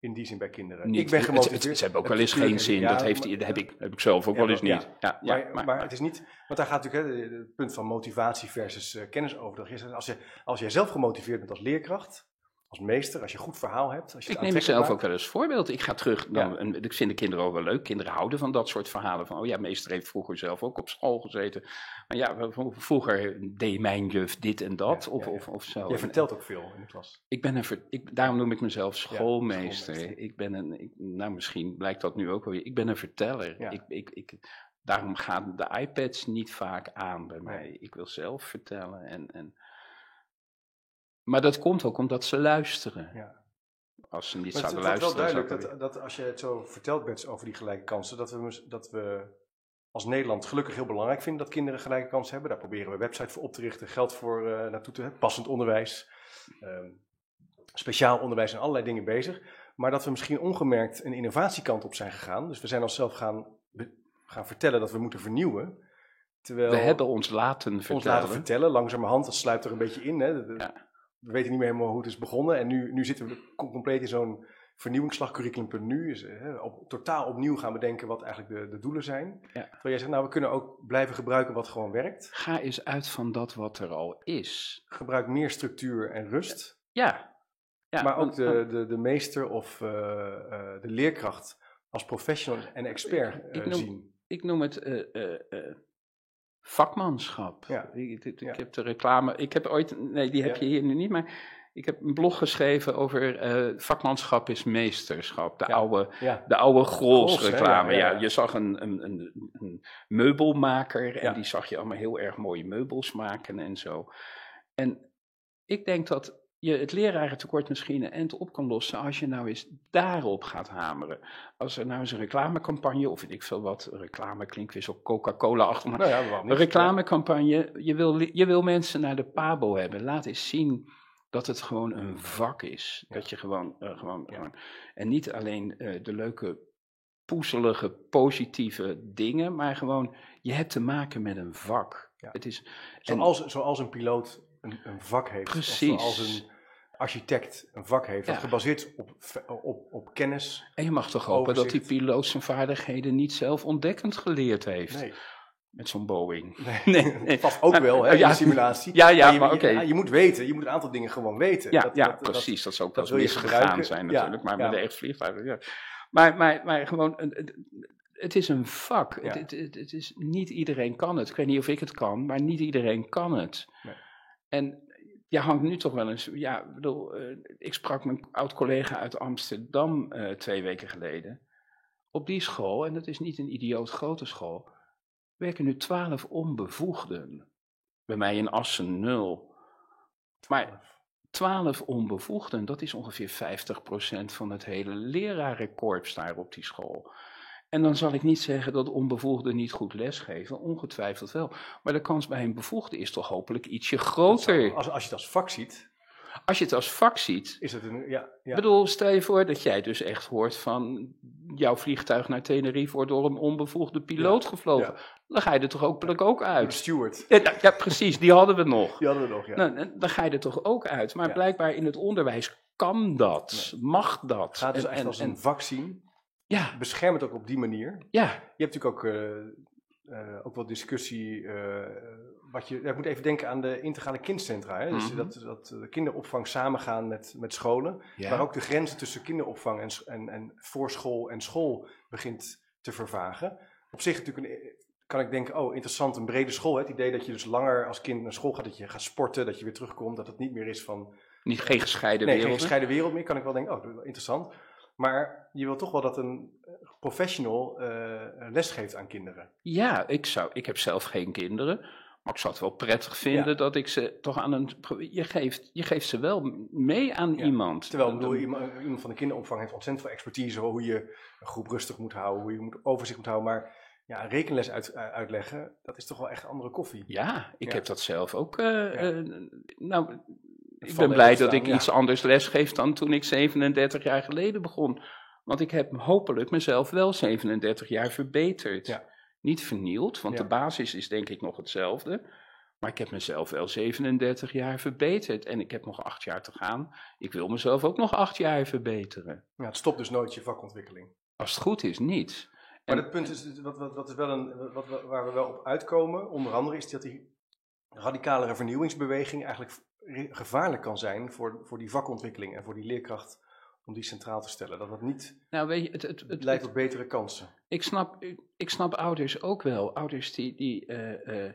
In die zin bij kinderen. niet- ik ben gemotiveerd. het- Ze hebben ook wel eens geen zin, ja, dat heeft, maar- dat heb, ik, heb ik zelf ook Ja, wel eens ja. niet. Ja, maar, maar, het is niet, want daar gaat natuurlijk hè, het punt van motivatie versus eh, kennisoverdracht. Is, als, je, als jij zelf gemotiveerd bent als leerkracht, als meester, als je een goed verhaal hebt. Als je Ik neem mezelf ook wel eens voorbeeld. Ik ga terug, dan, Ja. en ik vind de kinderen ook wel leuk. Kinderen houden van dat soort verhalen. Van, oh ja, meester heeft vroeger zelf ook op school gezeten. Maar ja, vroeger deed mijn juf dit en dat. Ja, of, ja. Of, of zo. Je vertelt ook veel in de klas. Ik ben een, ver- ik, daarom noem ik mezelf schoolmeester. schoolmeester. Ik ben een, ik, nou misschien blijkt dat nu ook wel weer. Ik ben een verteller. Ik, ik, ik, daarom gaan de iPads niet vaak aan bij mij. Ik wil zelf vertellen. En, en, maar dat komt ook omdat ze luisteren. Ja. Als ze niet Maar het zouden is wel luisteren. zou duidelijk dat, dat als je het zo vertelt, Bets, over die gelijke kansen, dat we, dat we als Nederland gelukkig heel belangrijk vinden dat kinderen gelijke kansen hebben. Daar proberen we een website voor op te richten, geld voor eh, naartoe te hebben, passend onderwijs, ehm, speciaal onderwijs en allerlei dingen bezig. Maar dat we misschien ongemerkt een innovatiekant op zijn gegaan. Dus we zijn onszelf gaan, gaan vertellen dat we moeten vernieuwen. Terwijl we hebben ons laten ons vertellen. laten vertellen, langzamerhand, dat sluipt er een beetje in. Hè. De- de- Ja. We weten niet meer helemaal hoe het is begonnen. En nu, nu zitten we com- compleet in zo'n vernieuwingsslag, curriculum.nu. Is, hè, op, totaal opnieuw gaan bedenken wat eigenlijk de, de doelen zijn. Ja. Terwijl jij zegt, nou, we kunnen ook blijven gebruiken wat gewoon werkt. Ga eens uit van dat wat er al is. Gebruik meer structuur en rust. Ja. ja maar ook de, de, de meester of eh, eh, de leerkracht als professional en expert Ik- ik eh, noem- zien. Ik noem het eh, eh, eh, vakmanschap. Ja. Ik, ik, heb de reclame. Ik heb ooit. Nee, die heb je hier nu niet. Maar ik heb een blog geschreven over eh, vakmanschap is meesterschap. De Ja. oude. Ja, De oude Grols, hè, Grols-reclame. ja, Ja, je zag een, een, een, een meubelmaker en die zag je allemaal heel erg mooie meubels maken en zo. En ik denk dat je het lerarentekort misschien een eind op kan lossen als je nou eens daarop gaat hameren. Als er nou eens een reclamecampagne, of weet ik veel wat, reclame klinkt weer zo Coca-Cola-achtig, maar nou ja, een reclamecampagne, je wil, je wil mensen naar de pabo hebben. Laat eens zien dat het gewoon een vak is. Ja. Dat je gewoon, eh, gewoon, Ja. gewoon- en niet alleen eh, de leuke, poezelige, positieve dingen, maar gewoon, je hebt te maken met een vak. Ja. Het is, en- Zoals, zoals een piloot een, een vak heeft. Precies. Of zoals een architect een vak heeft. Dat Ja. gebaseerd op, op, op kennis. en je mag toch hopen dat die piloot zijn vaardigheden niet zelf ontdekkend geleerd heeft. Nee. Met zo'n Boeing. *laughs* Nee, Nee, nee. vast ook Maar- wel, hè, ja, in de simulatie. ja, ja, je, maar oké. je moet weten, je moet een aantal dingen gewoon weten. Ja, Dat- ja dat- precies. Dat, is ook wel misgegaan zijn natuurlijk. maar met de echt vliegtuigen, ja. Maar, maar, maar gewoon, een- het, het is een vak. Ja. Het, het, het is, niet iedereen kan het. Ik weet niet of ik het kan, maar niet iedereen kan het. Nee. En je hangt nu toch wel eens... Ja, ik bedoel, eh, ik sprak mijn oud-collega uit Amsterdam eh, twee weken geleden. Op die school, en dat is niet een idioot grote school, werken nu twaalf onbevoegden. Bij mij in Assen nul. Maar 12 onbevoegden, dat is ongeveer 50% van het hele lerarenkorps daar op die school. En dan zal ik niet zeggen dat onbevoegden niet goed lesgeven, ongetwijfeld wel. Maar de kans bij een bevoegde is toch hopelijk ietsje groter. Als, als je het als vak ziet, Als je het als vak ziet. is het een... Ja, ja. Ik bedoel, stel je voor dat jij dus echt hoort van jouw vliegtuig naar Tenerife wordt door een onbevoegde piloot gevlogen. Dan ga je er toch ook, ook uit. steward. Ja, precies, die hadden we nog. Die hadden we nog, ja. Nou, dan ga je er toch ook uit. Maar blijkbaar in het onderwijs kan dat, mag dat. Ga het dus En- echt en- als en- een vak zien. Ja, Bescherm het ook op die manier. ja, Je hebt natuurlijk ook, eh, ook wel discussie. eh, wat je, je moet even denken aan de integrale kindcentra. Hè? Dus Mhm. dat, dat de kinderopvang samengaan met, met scholen. ja. Waar ook de grenzen tussen kinderopvang en, en, en voorschool en school begint te vervagen. Op zich natuurlijk een, kan ik denken, oh interessant, een brede school. Hè? Het idee dat je dus langer als kind naar school gaat, dat je gaat sporten, dat je weer terugkomt. Dat het niet meer is van Niet, geen gescheiden nee, wereld. geen gescheiden wereld meer, kan ik wel denken, oh, interessant. Maar je wil toch wel dat een eh, professional eh, les geeft aan kinderen. Ja, ik, zou, ik heb zelf geen kinderen. Maar ik zou het wel prettig vinden Ja. dat ik ze toch aan een. Je geeft, je geeft ze wel mee aan Ja. iemand. Terwijl bedoel, iemand, iemand van de kinderopvang heeft ontzettend veel expertise, hoe je een groep rustig moet houden, hoe je moet, overzicht moet houden. Maar ja, een rekenles uit, eh, uitleggen, dat is toch wel echt andere koffie. Ja, ik Ja. heb dat zelf ook. eh, eh, nou, ik ben blij dat ik ja. iets anders lesgeef dan toen ik 37 jaar geleden begon. Want ik heb hopelijk mezelf wel 37 jaar verbeterd. Ja. Niet vernield, want Ja. de basis is denk ik nog hetzelfde. Maar ik heb mezelf wel 37 jaar verbeterd. En ik heb nog acht jaar te gaan. Ik wil mezelf ook nog acht jaar verbeteren. Ja, het stopt dus nooit je vakontwikkeling. Als het goed is, niet. Maar En- het punt is, wat, wat, wat is wel een, wat, waar we wel op uitkomen, onder andere, is dat die radicalere vernieuwingsbeweging eigenlijk gevaarlijk kan zijn voor, voor die vakontwikkeling en voor die leerkracht om die centraal te stellen. Dat dat niet Nou, weet je, het, het, het het, leidt tot betere kansen. Ik snap, ik, ik snap ouders ook wel. Ouders die. die eh, eh,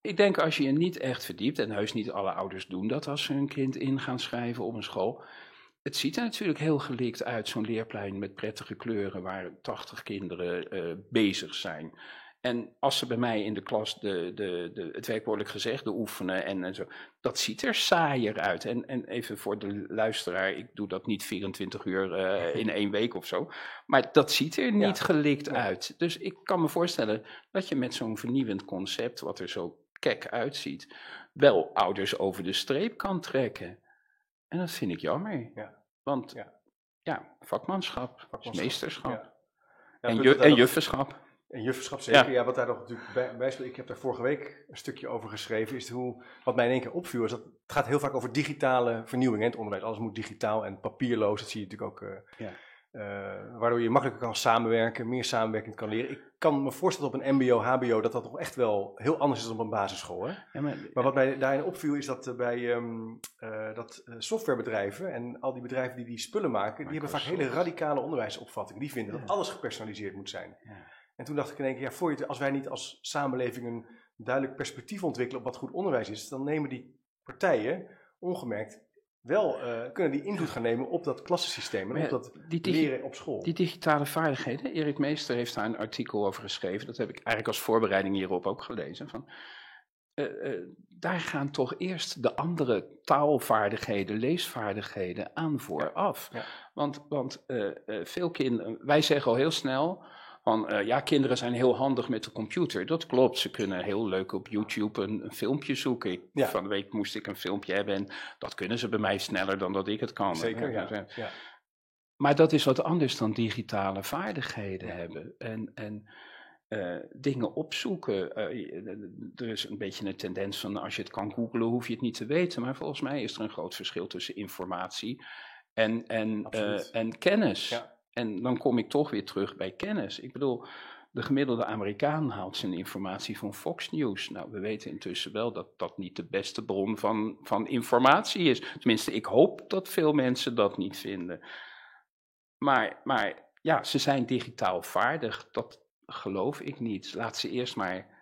ik denk als je je niet echt verdiept, en heus niet alle ouders doen dat als ze hun kind in gaan schrijven op een school. Het ziet er natuurlijk heel gelikt uit, zo'n leerplein met prettige kleuren waar 80 kinderen eh, bezig zijn. En als ze bij mij in de klas de, de, de, het werkwoordelijk gezegde oefenen en, en zo, dat ziet er saaier uit. En, en even voor de luisteraar, ik doe dat niet 24 uur eh, *laughs* in één week of zo. Maar dat ziet er niet Ja. gelikt uit. Dus ik kan me voorstellen dat je met zo'n vernieuwend concept, wat er zo kek uitziet, wel ouders over de streep kan trekken. En dat vind ik jammer. Ja. Want Ja. vakmanschap, meesterschap. En ju en juffenschap. En jufferschap zeker, ja. Ja. wat daar nog natuurlijk bij, bij speelt. Ik heb daar vorige week een stukje over geschreven. Is hoe, wat mij in één keer opviel, is dat het gaat heel vaak over digitale vernieuwing. Hè, het onderwijs, alles moet digitaal en papierloos. Dat zie je natuurlijk ook. eh, Ja. eh, waardoor je makkelijker kan samenwerken, meer samenwerking kan leren. Ik kan me voorstellen op een MBO, HBO dat dat toch echt wel heel anders is dan op een basisschool. Hè? Ja, maar, Maar wat mij daarin opviel is dat eh, bij ehm, eh, dat softwarebedrijven en al die bedrijven die die spullen maken, die hebben vaak hele radicale onderwijsopvattingen. Die vinden dat alles gepersonaliseerd moet zijn. Ja. En toen dacht ik in één keer, ja, voor je als wij niet als samenleving een duidelijk perspectief ontwikkelen op wat goed onderwijs is, dan nemen die partijen ongemerkt wel, eh, kunnen die invloed gaan nemen op dat klassensysteem en op dat leren op school. die digitale vaardigheden, Erik Meester heeft daar een artikel over geschreven. Dat heb ik eigenlijk als voorbereiding hierop ook gelezen. Van, eh, eh, daar gaan toch eerst de andere taalvaardigheden, leesvaardigheden aan vooraf. ja. Want, want veel kinderen, wij zeggen al heel snel. Van, eh, ja, kinderen zijn heel handig met de computer. Dat klopt, ze kunnen heel leuk op YouTube een, een filmpje zoeken. Ik, Ja. Van de week moest ik een filmpje hebben en dat kunnen ze bij mij sneller dan dat ik het kan. Zeker, Ja, ja. ja. maar dat is wat anders dan digitale vaardigheden hebben. En, en eh, dingen opzoeken. Eh, er is een beetje een tendens van als je het kan googlen, hoef je het niet te weten. Maar volgens mij is er een groot verschil tussen informatie en, en, eh, en kennis. Ja. En dan kom ik toch weer terug bij kennis. Ik bedoel, de gemiddelde Amerikaan haalt zijn informatie van Fox News. Nou, we weten intussen wel dat dat niet de beste bron van, van informatie is. Tenminste, ik hoop dat veel mensen dat niet vinden. Maar, maar ja, ze zijn digitaal vaardig. Dat geloof ik niet. Laat ze eerst maar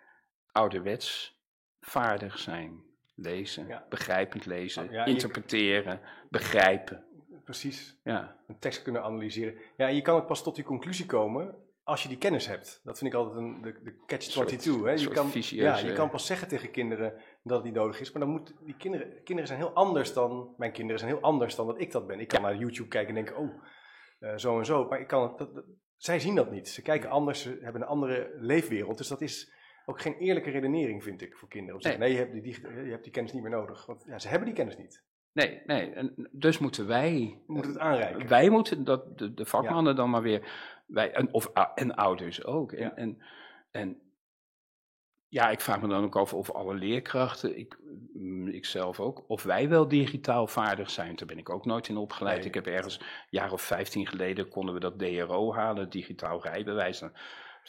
ouderwets vaardig zijn. Lezen, Ja. begrijpend lezen, Ja, je- interpreteren, begrijpen. Precies. Ja, een tekst kunnen analyseren. Ja, je kan ook pas tot die conclusie komen als je die kennis hebt. Dat vind ik altijd een, de, de catch-22. soort- hè. Je soort kan, ja, je kan pas zeggen tegen kinderen dat het niet nodig is. Maar dan moet die kinderen, kinderen zijn heel anders dan, mijn kinderen zijn heel anders dan dat ik dat ben. Ik kan naar YouTube kijken en denken, oh, eh, zo en zo. Maar ik kan, dat, dat- zij zien dat niet. Ze kijken anders, ze hebben een andere leefwereld. Dus dat is ook geen eerlijke redenering, vind ik, voor kinderen. Om zeggen, nee, je hebt, die, je hebt die kennis niet meer nodig. Want ja, ze hebben die kennis niet. Nee, nee. En dus moeten wij We moeten het aanreiken. Wij moeten dat, de, de vakmannen dan maar weer, wij, en, of, en ouders ook. En, Ja. en, en ja, ik vraag me dan ook af of alle leerkrachten, ik, mm, ik zelf ook, of wij wel digitaal vaardig zijn. Daar ben ik ook nooit in opgeleid. Nee. Ik heb ergens, een jaar of vijftien geleden, konden we dat DRO halen, digitaal rijbewijs.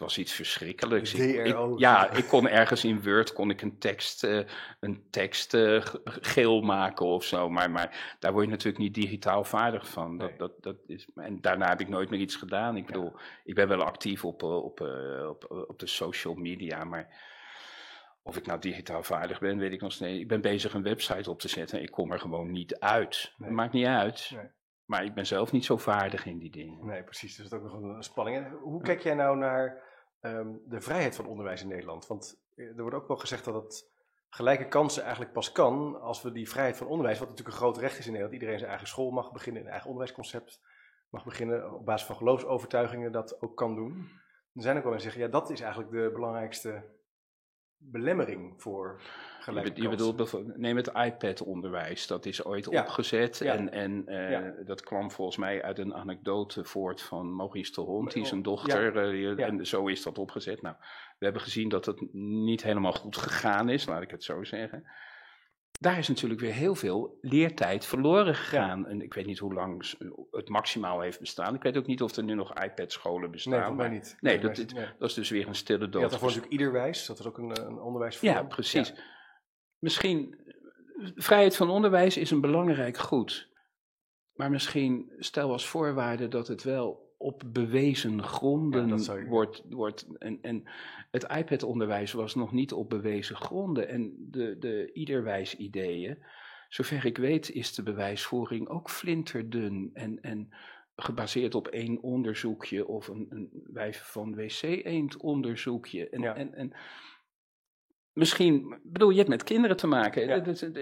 Was iets verschrikkelijks. Ik- ja, ik kon ergens in Word kon ik een tekst, eh, een tekst eh, geel maken of zo. Maar, maar daar word je natuurlijk niet digitaal vaardig van. Dat, Nee. dat, dat is, en daarna heb ik nooit meer iets gedaan. Ik bedoel, ik ben wel actief op, eh, op, op, op de social media, maar of ik nou digitaal vaardig ben, weet ik nog steeds. Ik ben bezig een website op te zetten. Ik kom er gewoon niet uit. Nee. Dat maakt niet uit. Nee. Maar ik ben zelf niet zo vaardig in die dingen. Nee, precies. Dus dat is ook nog een, een spanning. En hoe kijk jij nou naar ehm, de vrijheid van onderwijs in Nederland? Want er wordt ook wel gezegd dat het gelijke kansen eigenlijk pas kan als we die vrijheid van onderwijs, wat natuurlijk een groot recht is in Nederland, iedereen zijn eigen school mag beginnen, een eigen onderwijsconcept mag beginnen, op basis van geloofsovertuigingen dat ook kan doen. Er zijn ook wel mensen die zeggen, ja, dat is eigenlijk de belangrijkste belemmering voor gelijke je, je bedoelt, bijvoorbeeld- neem het iPad-onderwijs, dat is ooit Ja. opgezet Ja. en, en eh, Ja. dat kwam volgens mij uit een anekdote voort van Maurice de Hond, die zijn dochter, eh, en zo is dat opgezet. Nou, we hebben gezien dat het niet helemaal goed gegaan is, laat ik het zo zeggen. Daar is natuurlijk weer heel veel leertijd verloren gegaan. En ik weet niet hoe lang het maximaal heeft bestaan. Ik weet ook niet of er nu nog iPad-scholen bestaan. Nee, voor mij maar niet. Nee, dat, nee. dat is dus weer een stille dood. had daarvoor natuurlijk Iederwijs, dat is ook een, een onderwijs Ja, precies. Misschien, eh, vrijheid van onderwijs is een belangrijk goed. Maar misschien stel als voorwaarde dat het wel op bewezen gronden zou wordt. wordt en, en het iPad-onderwijs was nog niet op bewezen gronden. En de, de iederwijs-ideeën, zover ik weet, is de bewijsvoering ook flinterdun. En, en gebaseerd op één onderzoekje of een, een wijf van wc-eend onderzoekje. En, Ja. en, en misschien, bedoel, je hebt met kinderen te maken. Ja.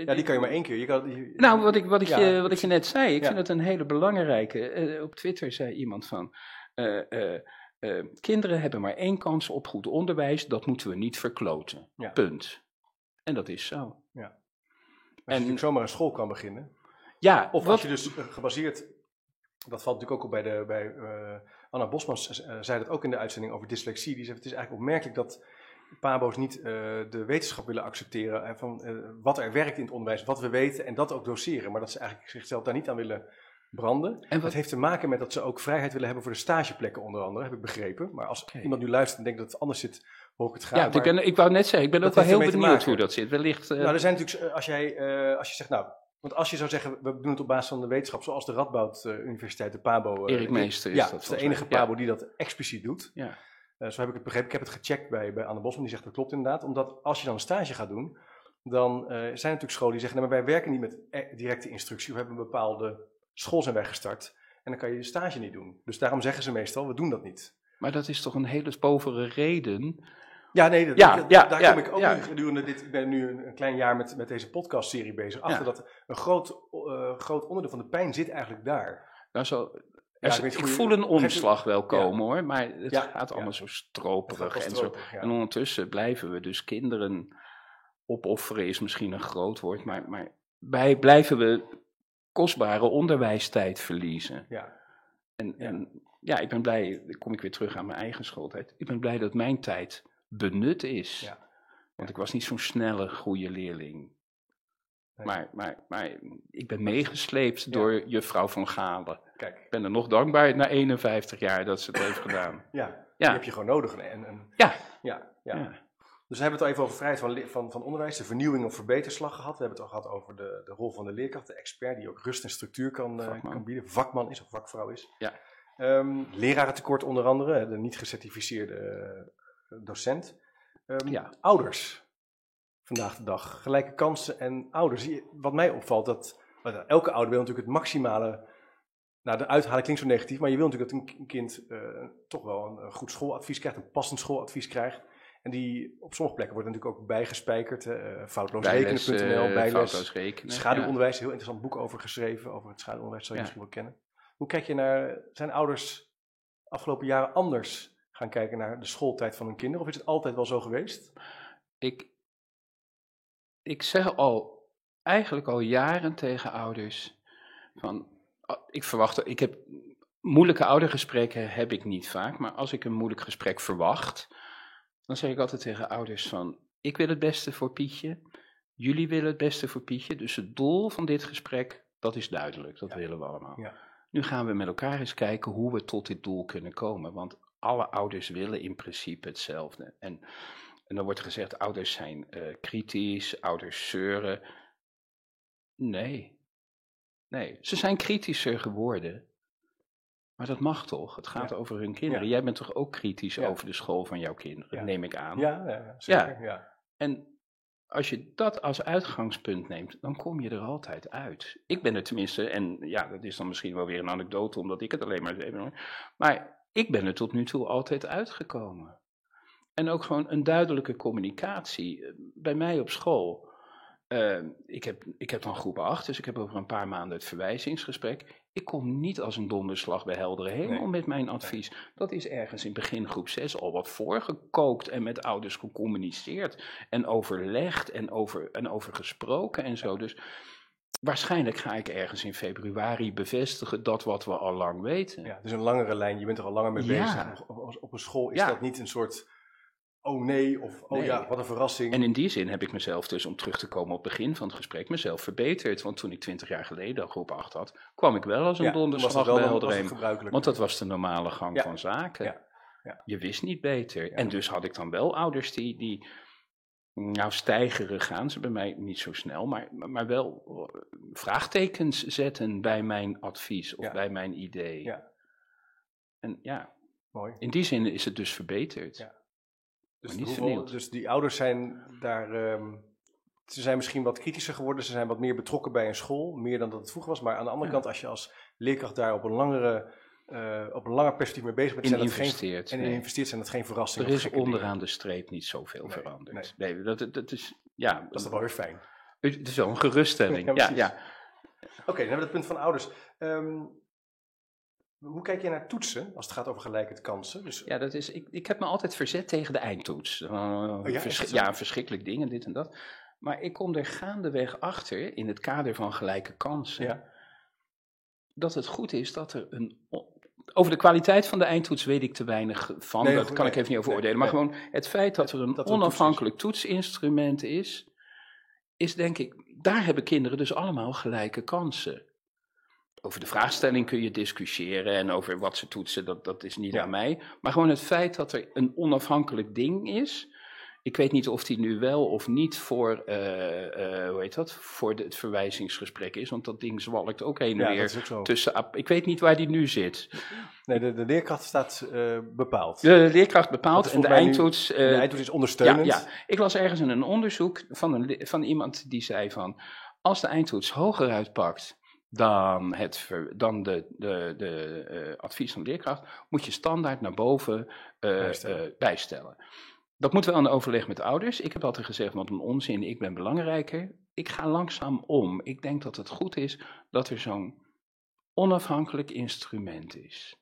Ja, die kan je maar één keer. Je kan, je- Nou, wat ik, wat ik, Ja, je, wat ik je net zei, ik Ja. vind het een hele belangrijke. Eh, op Twitter zei iemand van. eh, eh, kinderen hebben maar één kans op goed onderwijs, dat moeten we niet verkloten. Ja. Punt. En dat is zo. Als je En- zomaar een school kan beginnen. Ja, Of wat, als je dus gebaseerd, dat valt natuurlijk ook op bij, de, bij Anna Bosmans, zei dat ook in de uitzending over dyslexie. Die zei, het is eigenlijk opmerkelijk dat pabo's niet eh, de wetenschap willen accepteren eh, van eh, wat er werkt in het onderwijs, wat we weten en dat ook doseren. Maar dat ze eigenlijk zichzelf daar niet aan willen branden. En wat- Dat heeft te maken met dat ze ook vrijheid willen hebben voor de stageplekken onder andere, heb ik begrepen. Maar als iemand nu luistert en denkt dat het anders zit, hoor ik het graag. ja, Maar- ik, ik wou net zeggen, ik ben dat ook wel heel benieuwd hoe dat zit. Wellicht. Nou, er zijn natuurlijk, als, jij, als je zegt, nou, want als je zou zeggen, we doen het op basis van de wetenschap, zoals de Radboud Universiteit, de PABO. Erik Meester is ja, dat is de enige. Ja. PABO die dat expliciet doet. Ja. Eh, zo heb ik het begrepen. Ik heb het gecheckt bij, bij Anne Bosman, die zegt dat klopt inderdaad. Omdat als je dan een stage gaat doen, dan eh, zijn er natuurlijk scholen die zeggen, nou, maar wij werken niet met eh, directe instructie. We hebben een bepaalde school zijn wij gestart. En dan kan je je stage niet doen. Dus daarom zeggen ze meestal, we doen dat niet. Maar dat is toch een hele povere reden. Ja, nee, dat, Ja, dat- ja, daar ja, kom ik ook nu gedurende dit. Ik ben nu een, klein jaar met, met deze podcastserie bezig. Achter dat een groot, eh, groot onderdeel van de pijn zit eigenlijk daar. Nou, zo, Ja, ik voel een omslag wel komen hoor, maar het gaat allemaal zo stroperig en zo. En ondertussen blijven we dus kinderen opofferen, is misschien een groot woord, maar, maar bij blijven we kostbare onderwijstijd verliezen. Ja. En Ja. ja. en ja, ik ben blij, dan kom ik weer terug aan mijn eigen schooltijd. Ik ben blij dat mijn tijd benut is. Ja. Want ik was niet zo'n snelle, goede leerling. Maar, maar, maar ik ben meegesleept Ja. door juffrouw van Galen. Kijk, Ik ben er nog dankbaar na 51 jaar dat ze het heeft gedaan. *laughs* ja, Ja. die heb je gewoon nodig. En, en, Ja. ja, ja. Ja. Dus we hebben het al even over vrijheid van, van, van onderwijs, de vernieuwing of verbeterslag gehad. We hebben het al gehad over de, de rol van de leerkracht, de expert die ook rust en structuur kan, eh, kan bieden. Vakman is of vakvrouw is. Ja. Ehm, lerarentekort onder andere, de niet gecertificeerde eh, docent. Ehm, Ja. Ouders, vandaag de dag. Gelijke kansen en ouders. Wat mij opvalt, dat elke ouder wil natuurlijk het maximale... Nou, de uithalen klinkt zo negatief, maar je wil natuurlijk dat een kind eh, toch wel een, een goed schooladvies krijgt, een passend schooladvies krijgt. En die op sommige plekken wordt natuurlijk ook bijgespijkerd. eh Bijles, foutloosrekenen.nl, eh, bijles. rekenen. Schaduwonderwijs, een heel interessant boek over geschreven, over het schaduwonderwijs, zou je Ja. misschien wel kennen. Hoe kijk je naar, zijn ouders afgelopen jaren anders gaan kijken naar de schooltijd van hun kinderen? Of is het altijd wel zo geweest? Ik, ik zeg al, eigenlijk al jaren tegen ouders, van, ah, ik verwacht, ik heb, moeilijke oudergesprekken heb ik niet vaak, maar als ik een moeilijk gesprek verwacht, dan zeg ik altijd tegen ouders van, ik wil het beste voor Pietje, jullie willen het beste voor Pietje, dus het doel van dit gesprek, dat is duidelijk, dat Ja. willen we allemaal. Ja. Nu gaan we met elkaar eens kijken hoe we tot dit doel kunnen komen, want alle ouders willen in principe hetzelfde. En en dan wordt er gezegd, ouders zijn eh, kritisch, ouders zeuren. Nee. Nee, ze zijn kritischer geworden. Maar dat mag toch? Het gaat Ja. over hun kinderen. Ja. Jij bent toch ook kritisch Ja. over de school van jouw kinderen, neem ik aan. Ja, zeker. Ja. En als je dat als uitgangspunt neemt, dan kom je er altijd uit. Ik ben er tenminste, en ja, dat is dan misschien wel weer een anekdote, omdat ik het alleen maar. Maar ik ben er tot nu toe altijd uitgekomen. En ook gewoon een duidelijke communicatie. Eh, Bij mij op school. eh, ik, heb, ik heb dan groep 8, dus ik heb over een paar maanden het verwijzingsgesprek. Ik kom niet als een donderslag bij heldere hemel Nee. met mijn advies. Dat is ergens in begin groep 6 al wat voorgekookt en met ouders gecommuniceerd en overlegd en over, en over gesproken en zo. Dus waarschijnlijk ga ik ergens in februari bevestigen dat wat we al lang weten. Ja, dus een langere lijn, je bent er al langer mee Ja. bezig. Op, op- op een school is Ja. dat niet een soort, oh nee, of oh Nee. ja, wat een verrassing. En in die zin heb ik mezelf dus, om terug te komen op het begin van het gesprek, mezelf verbeterd. Want toen ik twintig jaar geleden groep 8 had, kwam ik wel als een Ja, donderslag bij. Want dat was de normale gang Ja. van zaken. Ja. Ja. Je wist niet beter. En dus had ik dan wel ouders die, die nou stijgeren gaan ze bij mij niet zo snel, maar, maar wel eh, vraagtekens zetten bij mijn advies of bij mijn idee. Ja. En ja, Mooi. in die zin is het dus verbeterd. Ja. Dus, niet hoeveel- dus die ouders zijn daar, ehm, ze zijn misschien wat kritischer geworden, ze zijn wat meer betrokken bij een school, meer dan dat het vroeger was. Maar aan de andere Ja. kant, als je als leerkracht daar op een langere, eh, op een langer perspectief mee bezig bent, In zijn geen, en nee. investeert, zijn dat geen verrassingen. Er is dingen. onderaan de streep niet zoveel Nee, veranderd. Nee, dat, dat, dat is, ja, Dat is toch wel weer fijn. het is wel een geruststelling. *laughs* Ja, Ja, precies. ja, Oké, dan hebben we het punt van ouders. Ehm, hoe kijk je naar toetsen als het gaat over gelijkheid kansen? Dus, ja, dat is, ik, ik heb me altijd verzet tegen de eindtoets. Uh, Oh ja, vers- ja, verschrikkelijk dingen, dit en dat. Maar ik kom er gaandeweg achter, in het kader van gelijke kansen, ja, dat het goed is dat er een... Over de kwaliteit van de eindtoets weet ik te weinig van, Nee, dat goed, kan ik even niet over nee, oordelen. Maar gewoon het feit dat er een Dat er een onafhankelijk toetsinstrument is, is denk ik, daar hebben kinderen dus allemaal gelijke kansen. Over de vraagstelling kun je discussiëren en over wat ze toetsen, dat, dat is niet Ja. aan mij. Maar gewoon het feit dat er een onafhankelijk ding is. Ik weet niet of die nu wel of niet voor, eh, eh, hoe heet dat, voor de, het verwijzingsgesprek is, want dat ding zwalkt ook heen en ja weer tussen. Ik weet niet waar die nu zit. Nee, de, de leerkracht staat eh, bepaald. De leerkracht bepaalt en de nu- eindtoets. de eindtoets is ondersteunend. ja, ik las ergens in een onderzoek van, een, van iemand die zei van, als de eindtoets hoger uitpakt dan, het dan de, de, de eh, advies van de leerkracht, moet je standaard naar boven eh, Bijstellen. eh, bijstellen. Dat moet wel een overleg met de ouders. Ik heb altijd gezegd, wat een onzin, ik ben belangrijker. Ik ga langzaam om. Ik denk dat het goed is dat er zo'n onafhankelijk instrument is.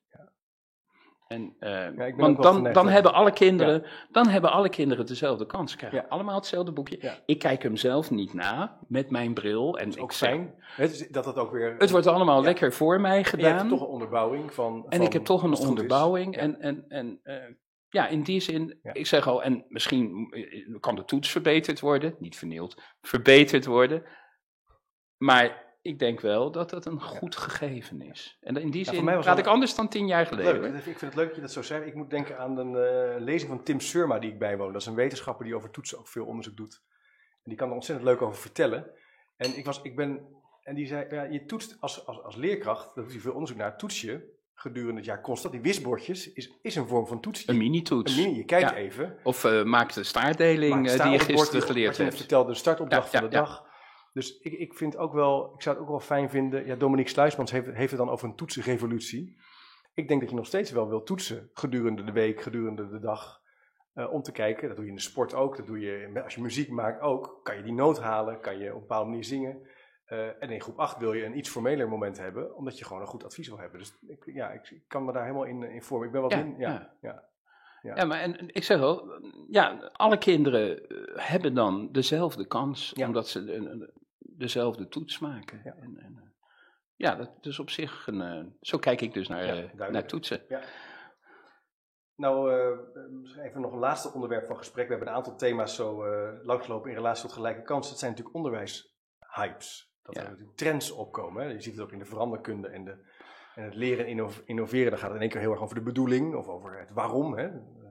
En, eh, want dan, dan hebben alle kinderen, dan hebben alle kinderen dezelfde kans. Ze krijgen Ja. allemaal hetzelfde boekje. Ik kijk hem zelf niet na met mijn bril. En Dat is ik ook fijn. Het is, dat het ook weer... Het wordt allemaal lekker voor mij en je hebt gedaan. toch een onderbouwing van... En van ik heb toch een onderbouwing. En, en, en eh, ja, in die zin, ik zeg al, en misschien eh, kan de toets verbeterd worden, niet vernield, verbeterd worden. Maar ik denk wel dat het een goed gegeven is. En in die zin mij was praat dat- ik anders dan tien jaar geleden. Leuk, ik vind het leuk dat je dat zo zegt. Ik moet denken aan een eh, lezing van Tim Surma die ik bijwoon. Dat is een wetenschapper die over toetsen ook veel onderzoek doet. En die kan er ontzettend leuk over vertellen. En ik was, ik ben, en die zei, ja, je toetst als, als, als leerkracht, daar doet hij veel onderzoek naar, toets je gedurende het jaar constant. Die wisbordjes is, is een vorm van toets. Een mini-toets. Een mini, je kijkt Ja. even. Of eh, maak de staartdeling maakt eh, die je gisteren geleerd je hebt. vertelde, de startopdracht Ja, van de ja, dag. Dus ik, ik vind ook wel, ik zou het ook wel fijn vinden. Ja, Dominique Sluismans heeft, heeft het dan over een toetsenrevolutie. Ik denk dat je nog steeds wel wil toetsen gedurende de week, gedurende de dag. eh, om te kijken, dat doe je in de sport ook, dat doe je als je muziek maakt ook. Kan je die noot halen, kan je op een bepaalde manier zingen. Eh, en in groep 8 wil je een iets formeler moment hebben, omdat je gewoon een goed advies wil hebben. Dus ik, ja, ik, ik kan me daar helemaal in, in vormen. Ik ben wat Ja, in. Ja, ja. ja. Ja. Ja, maar en, ik zeg al, ja, alle kinderen eh, hebben dan dezelfde kans, omdat ze een- een- dezelfde toets maken. Ja. En, en, eh, ja, dat is op zich een, eh, zo kijk ik dus naar, Ja, eh, naar toetsen. Nou, eh, misschien even nog een laatste onderwerp van gesprek. We hebben een aantal thema's zo eh, langsgelopen in relatie tot gelijke kansen. Het zijn natuurlijk onderwijshypes. Dat Ja. er natuurlijk trends opkomen. Hè. Je ziet het ook in de veranderkunde en, de, en het leren en inno- innoveren. Dan gaat het in één keer heel erg over de bedoeling of over het waarom. Hè.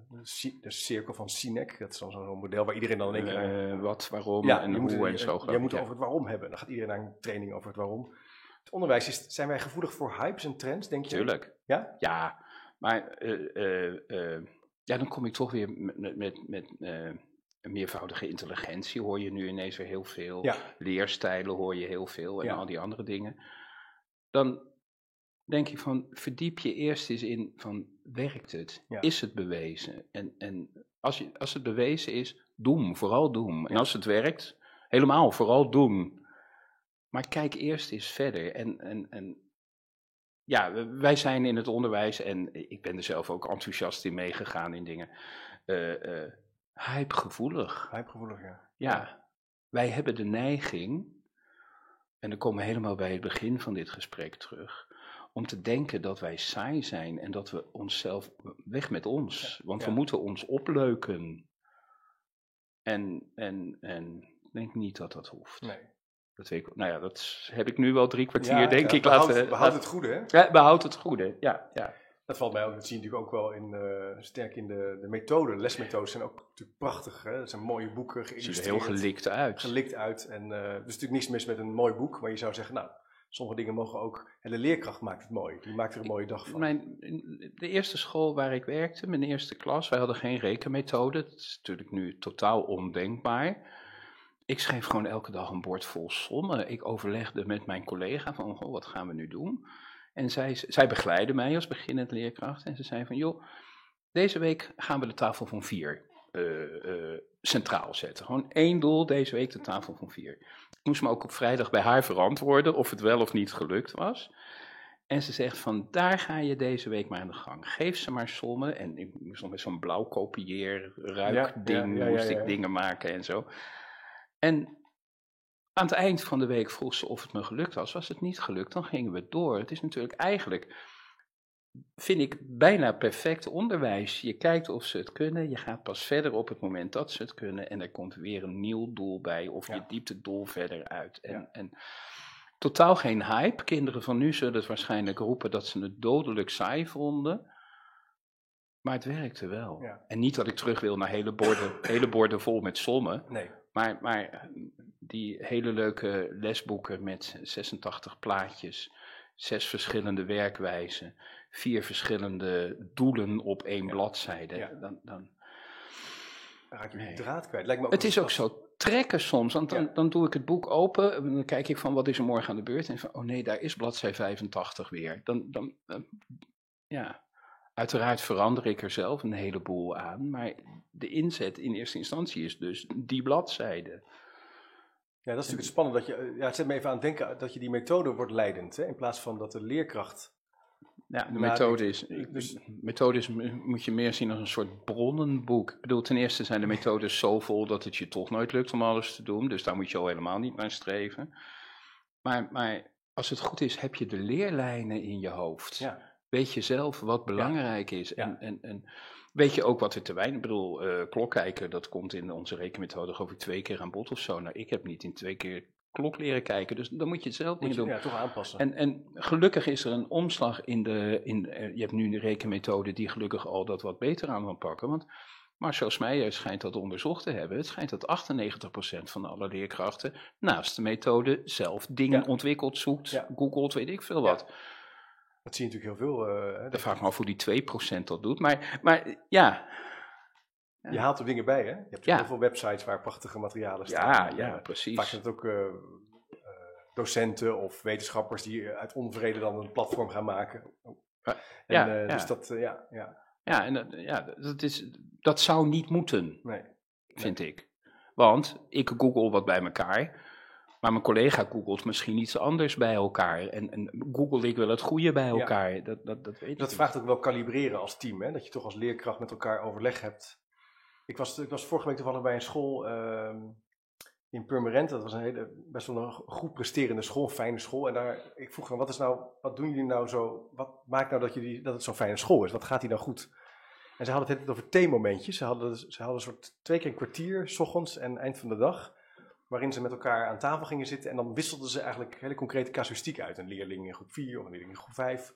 De, ci- de cirkel van Sinek, dat is dan zo'n model waar iedereen dan in één keer... Eh, wat, waarom ja, en je hoe moet, en zo. je, geloof moet ja. over het waarom hebben. Dan gaat iedereen naar een training over het waarom. Het onderwijs, is, zijn wij gevoelig voor hypes en trends, denk je? Tuurlijk. Ja? Ja, maar eh, eh, ja, dan kom ik toch weer met, met, met, meervoudige intelligentie. Hoor je nu ineens weer heel veel. Ja. Leerstijlen hoor je heel veel en al die andere dingen. Dan denk ik van, verdiep je eerst eens in van, werkt het? Ja. Is het bewezen? En, en Als, je, als het bewezen is, doen, vooral doen. En als het werkt, helemaal vooral doen. Maar kijk eerst eens verder. En, en, en ja, wij zijn in het onderwijs, en ik ben er zelf ook enthousiast in meegegaan in dingen, uh, uh, hypegevoelig. Hypegevoelig, ja. Ja, wij hebben de neiging, en dan komen we helemaal bij het begin van dit gesprek terug, om te denken dat wij saai zijn en dat we onszelf, weg met ons, want we moeten ons opleuken. En, en, en ik denk niet dat dat hoeft. Nee. Dat weet ik, nou ja, dat heb ik nu wel drie kwartier, denk ik. Behoud, laten, behoud het goede, hè? Ja, behoud het goede, ja. ja. Dat valt mij ook, dat zie je natuurlijk ook wel in, uh, sterk in de, de methode. lesmethodes zijn ook natuurlijk prachtig. Hè? Dat zijn mooie boeken, geïllustreerd. Ziet er heel gelikt uit. Gelikt uit. En uh, er is natuurlijk niets mis met een mooi boek, maar je zou zeggen, nou, sommige dingen mogen ook... En de leerkracht maakt het mooi, die maakt er een mooie dag van. Mijn, de eerste school waar ik werkte, mijn eerste klas, wij hadden geen rekenmethode. Dat is natuurlijk nu totaal ondenkbaar. Ik schreef gewoon elke dag een bord vol sommen. Ik overlegde met mijn collega van, goh, wat gaan we nu doen? En zij, zij begeleidde mij als beginnend leerkracht. En ze zei van, joh, deze week gaan we de tafel van vier uh, uh, centraal zetten. Gewoon één doel, deze week de tafel van vier. Ik moest me ook op vrijdag bij haar verantwoorden of het wel of niet gelukt was. En ze zegt van, daar ga je deze week maar aan de gang. Geef ze maar sommen. En ik moest nog met zo'n blauw kopieer, ruikding, ja, ja, moest ik dingen maken en zo. En aan het eind van de week vroeg ze of het me gelukt was. Was het niet gelukt, dan gingen we door. Het is natuurlijk eigenlijk, vind ik, bijna perfect onderwijs. Je kijkt of ze het kunnen, je gaat pas verder op het moment dat ze het kunnen. En er komt weer een nieuw doel bij, of je diept het doel verder uit. En, en totaal geen hype. Kinderen van nu zullen het waarschijnlijk roepen dat ze het dodelijk saai vonden. Maar het werkte wel. En niet dat ik terug wil naar hele borden, *coughs* hele borden vol met sommen. Nee. Maar, maar die hele leuke lesboeken met 86 plaatjes, zes verschillende werkwijzen, vier verschillende doelen op één bladzijde. Ja. Dan, dan, dan raak je nee. draad kwijt. Lijkt me ook het is ook zo trekken soms, want dan, dan doe ik het boek open en dan kijk ik van wat is er morgen aan de beurt en van oh nee, daar is bladzij 85 weer. Dan, dan, dan ja, Uiteraard verander ik er zelf een heleboel aan, maar de inzet in eerste instantie is dus die bladzijde. Ja, dat is natuurlijk het spannende. Dat je, eh, ja, het zet me even aan het denken dat je die methode wordt leidend, hè, in plaats van dat de leerkracht. Ja, de methode is, dus, methode is, moet je meer zien als een soort bronnenboek. Ik bedoel, ten eerste zijn de methodes zo vol dat het je toch nooit lukt om alles te doen, dus daar moet je al helemaal niet naar streven. Maar, maar als het goed is, heb je de leerlijnen in je hoofd. Ja. Weet je zelf wat belangrijk is. En, en, en weet je ook wat er te weinig... Ik bedoel, uh, klokkijken, dat komt in onze rekenmethode geloof ik twee keer aan bod of zo. Nou, ik heb niet in twee keer klok leren kijken, dus dan moet je het zelf je, doen. Ja, toch aanpassen. En, en gelukkig is er een omslag in de... In, uh, je hebt nu een rekenmethode die gelukkig al dat wat beter aan kan pakken, want... Marcel Smeijer schijnt dat onderzocht te hebben. Het schijnt dat 98% van alle leerkrachten naast de methode zelf dingen ja. ontwikkelt, zoekt, ja. googelt, weet ik veel wat. Ja. Dat zie je natuurlijk heel veel. Uh, Dan vraag ik me af hoe die 2% dat doet. Maar, maar ja. Je haalt er dingen bij, hè? Je hebt heel veel websites waar prachtige materialen staan. Ja, ja, precies. Vaak zijn het ook uh, uh, docenten of wetenschappers die uit onvrede dan een platform gaan maken. Oh. En, ja, ja, Dus dat, ja, ja. Ja, en ja, dat, is, dat zou niet moeten, nee. vind nee. ik. Want ik google wat bij elkaar. Maar mijn collega googelt misschien iets anders bij elkaar. En, en google ik wel het goede bij elkaar. Ja. Dat, dat, dat, weet dat ik vraagt niet. ook wel kalibreren als team. Hè? Dat je toch als leerkracht met elkaar overleg hebt. Ik was, ik was vorige week toevallig bij een school uh, in Purmerend. Dat was een hele, best wel een goed presterende school, een fijne school. En daar, ik vroeg me, wat, is nou, wat doen jullie nou zo? Wat maakt nou dat, jullie, dat het zo'n fijne school is? Wat gaat hier nou goed? En ze hadden het over theemomentjes. Ze hadden, ze hadden een soort twee keer een kwartier, s ochtends en eind van de dag waarin ze met elkaar aan tafel gingen zitten. En dan wisselden ze eigenlijk hele concrete casuïstiek uit. Een leerling in groep 4 of een leerling in groep 5.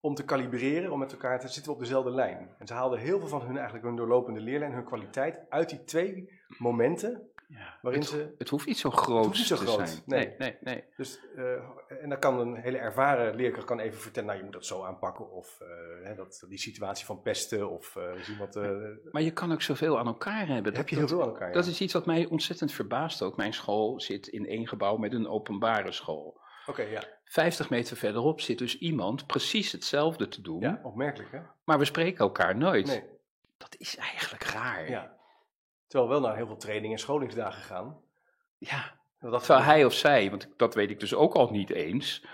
Om te kalibreren, om met elkaar te zitten op dezelfde lijn. En ze haalden heel veel van hun, eigenlijk hun doorlopende leerlijn, hun kwaliteit, uit die twee momenten. Ja, waarin het, ze, het hoeft niet zo groot niet zo te groot. zijn. Nee, nee, nee. Dus, uh, en dan kan een hele ervaren leerkracht kan even vertellen, nou je moet dat zo aanpakken. Of uh, hè, dat, die situatie van pesten. Of uh, zien wat, maar je kan ook zoveel aan elkaar hebben. Heb je heel veel aan elkaar, Dat is iets wat mij ontzettend verbaast ook. Mijn school zit in één gebouw met een openbare school. Okay, ja. 50 meter verderop zit dus iemand precies hetzelfde te doen. Ja, opmerkelijk hè? Maar we spreken elkaar nooit. Nee. Dat is eigenlijk raar. Ja. Terwijl we wel naar heel veel trainingen en scholingsdagen gaan. ja. Dat Terwijl hij of zij, want dat weet ik dus ook al niet eens,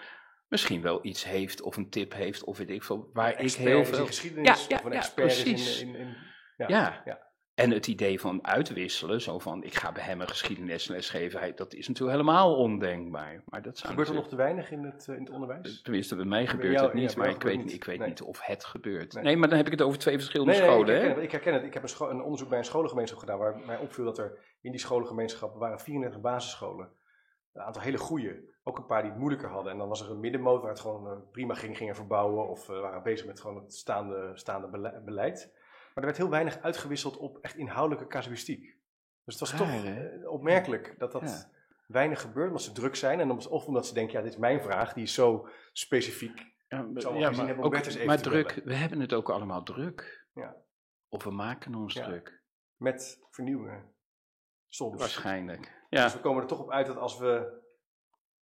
misschien wel iets heeft of een tip heeft of weet ik veel, waar ik heel veel... geschiedenis Ja, ja, of een ja, expert is precies. in, in, in ja, Ja. En het idee van uitwisselen, zo van ik ga bij hem een geschiedenisles geven, dat is natuurlijk helemaal ondenkbaar. Maar dat zou Gebeurt er nog te weinig in het, eh, in het onderwijs? Tenminste, bij mij gebeurt jou- het niet, maar ik weet, niet, ik weet niet. niet of het gebeurt. Nee. Nee. maar dan heb ik het over twee verschillende Nee, nee, scholen. ik, hè? herken het, ik herken het. Ik heb een, een onderzoek bij een scholengemeenschap gedaan waar mij opviel dat er in die scholengemeenschappen waren 34 basisscholen. Een aantal hele goede, ook een paar die het moeilijker hadden. En dan was er een middenmoot waar het gewoon eh, prima ging, gingen verbouwen of eh, waren bezig met gewoon het staande, staande bele- beleid. Maar er werd heel weinig uitgewisseld op echt inhoudelijke casuïstiek. Dus het was Raar, toch hè? eh, opmerkelijk dat dat Ja. weinig gebeurt, omdat ze druk zijn. En of omdat ze denken, ja, dit is mijn vraag, die is zo specifiek. Ja, maar- ja, ook- druk, bellen. we hebben het ook allemaal druk. Ja. Of we maken ons druk. Met vernieuwingen. Soms. Waarschijnlijk. Ja, Dus we komen er toch op uit dat als we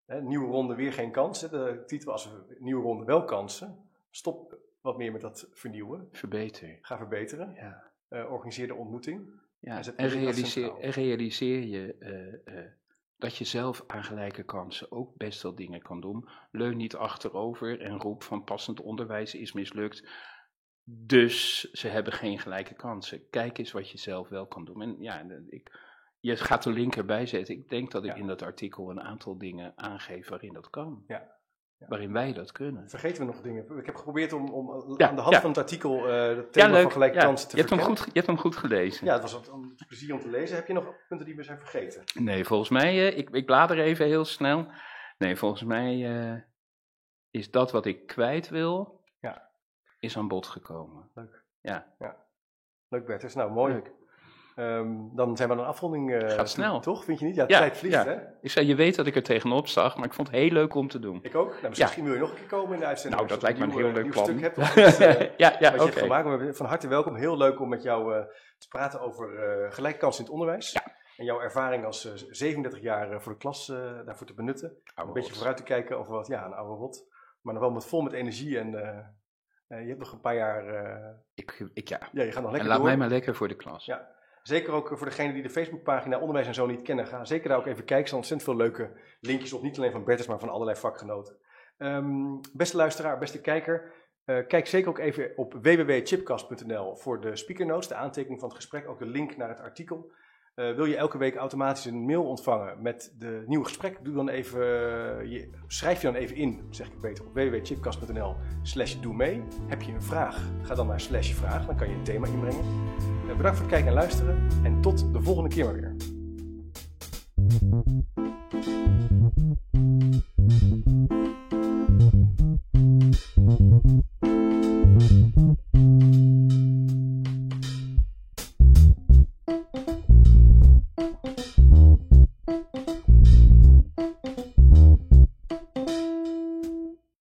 hè, nieuwe ronde weer geen kansen, de titel als we nieuwe ronde wel kansen, stop wat meer met dat vernieuwen, verbeter. ga verbeteren, Ja. eh, organiseer de ontmoeting. Ja, En en, realiseer, en realiseer je eh, eh, dat je zelf aan gelijke kansen ook best wel dingen kan doen. Leun niet achterover en roep van passend onderwijs is mislukt. Dus ze hebben geen gelijke kansen. Kijk eens wat je zelf wel kan doen. En ja, ik, je gaat de link erbij zetten. Ik denk dat ik Ja. in dat artikel een aantal dingen aangeef waarin dat kan. Ja. Waarin wij dat kunnen. Vergeten we nog dingen? Ik heb geprobeerd om, om Ja, aan de hand ja. van het artikel eh het thema Ja, leuk. van gelijke Ja, kansen te je, hebt hem goed, je hebt hem goed gelezen. Ja, het was een, een plezier om te lezen. Heb je nog punten die we zijn vergeten? Nee, volgens mij, eh, ik, ik blader even heel snel. Nee, volgens mij eh, is dat wat ik kwijt wil, Ja. is aan bod gekomen. Leuk. Ja. Leuk Bertus, nou mooi. Leuk. Ehm, dan zijn we aan een afronding. eh, Gaat snel. Toch, vind je niet? Ja, de Ja, tijd vliegt ja. hè? Ik zei, je weet dat ik er tegenop zag, maar ik vond het heel leuk om te doen. Ik ook. Nou, misschien wil je nog een keer komen in de uitzending. Nou, dat lijkt me een heel eh, leuk nieuw plan. stuk hebt of iets, *laughs* eh, ja, ja, wat oké. je hebt van harte welkom. Heel leuk om met jou eh, te praten over eh gelijke kansen in het onderwijs. En jouw ervaring als eh, 37 jaar eh, voor de klas eh, daarvoor te benutten. Oude een beetje rot. vooruit te kijken over wat, ja, een oude rot. Maar nog wel met, vol met energie. En eh, eh, je hebt nog een paar jaar, eh, Ik, ik, ja. ja, je gaat nog En lekker laat door. mij maar lekker voor de klas. Ja. Zeker ook voor degenen die de Facebookpagina Onderwijs en Zo niet kennen. Ga zeker daar ook even kijken. Er staan ontzettend veel leuke linkjes op. Niet alleen van Bertus, maar van allerlei vakgenoten. Ehm, beste luisteraar, beste kijker. eh, kijk zeker ook even op www.chipcast.nl voor de speaker notes, de aantekening van het gesprek. Ook de link naar het artikel. Eh, wil je elke week automatisch een mail ontvangen met de nieuwe gesprek? Doe dan even, eh, je, schrijf je dan even in, zeg ik beter, op www.chipcast.nl slash doe mee. Heb je een vraag? Ga dan naar slash vraag, dan kan je een thema inbrengen. Eh, bedankt voor het kijken en luisteren en tot de volgende keer maar weer.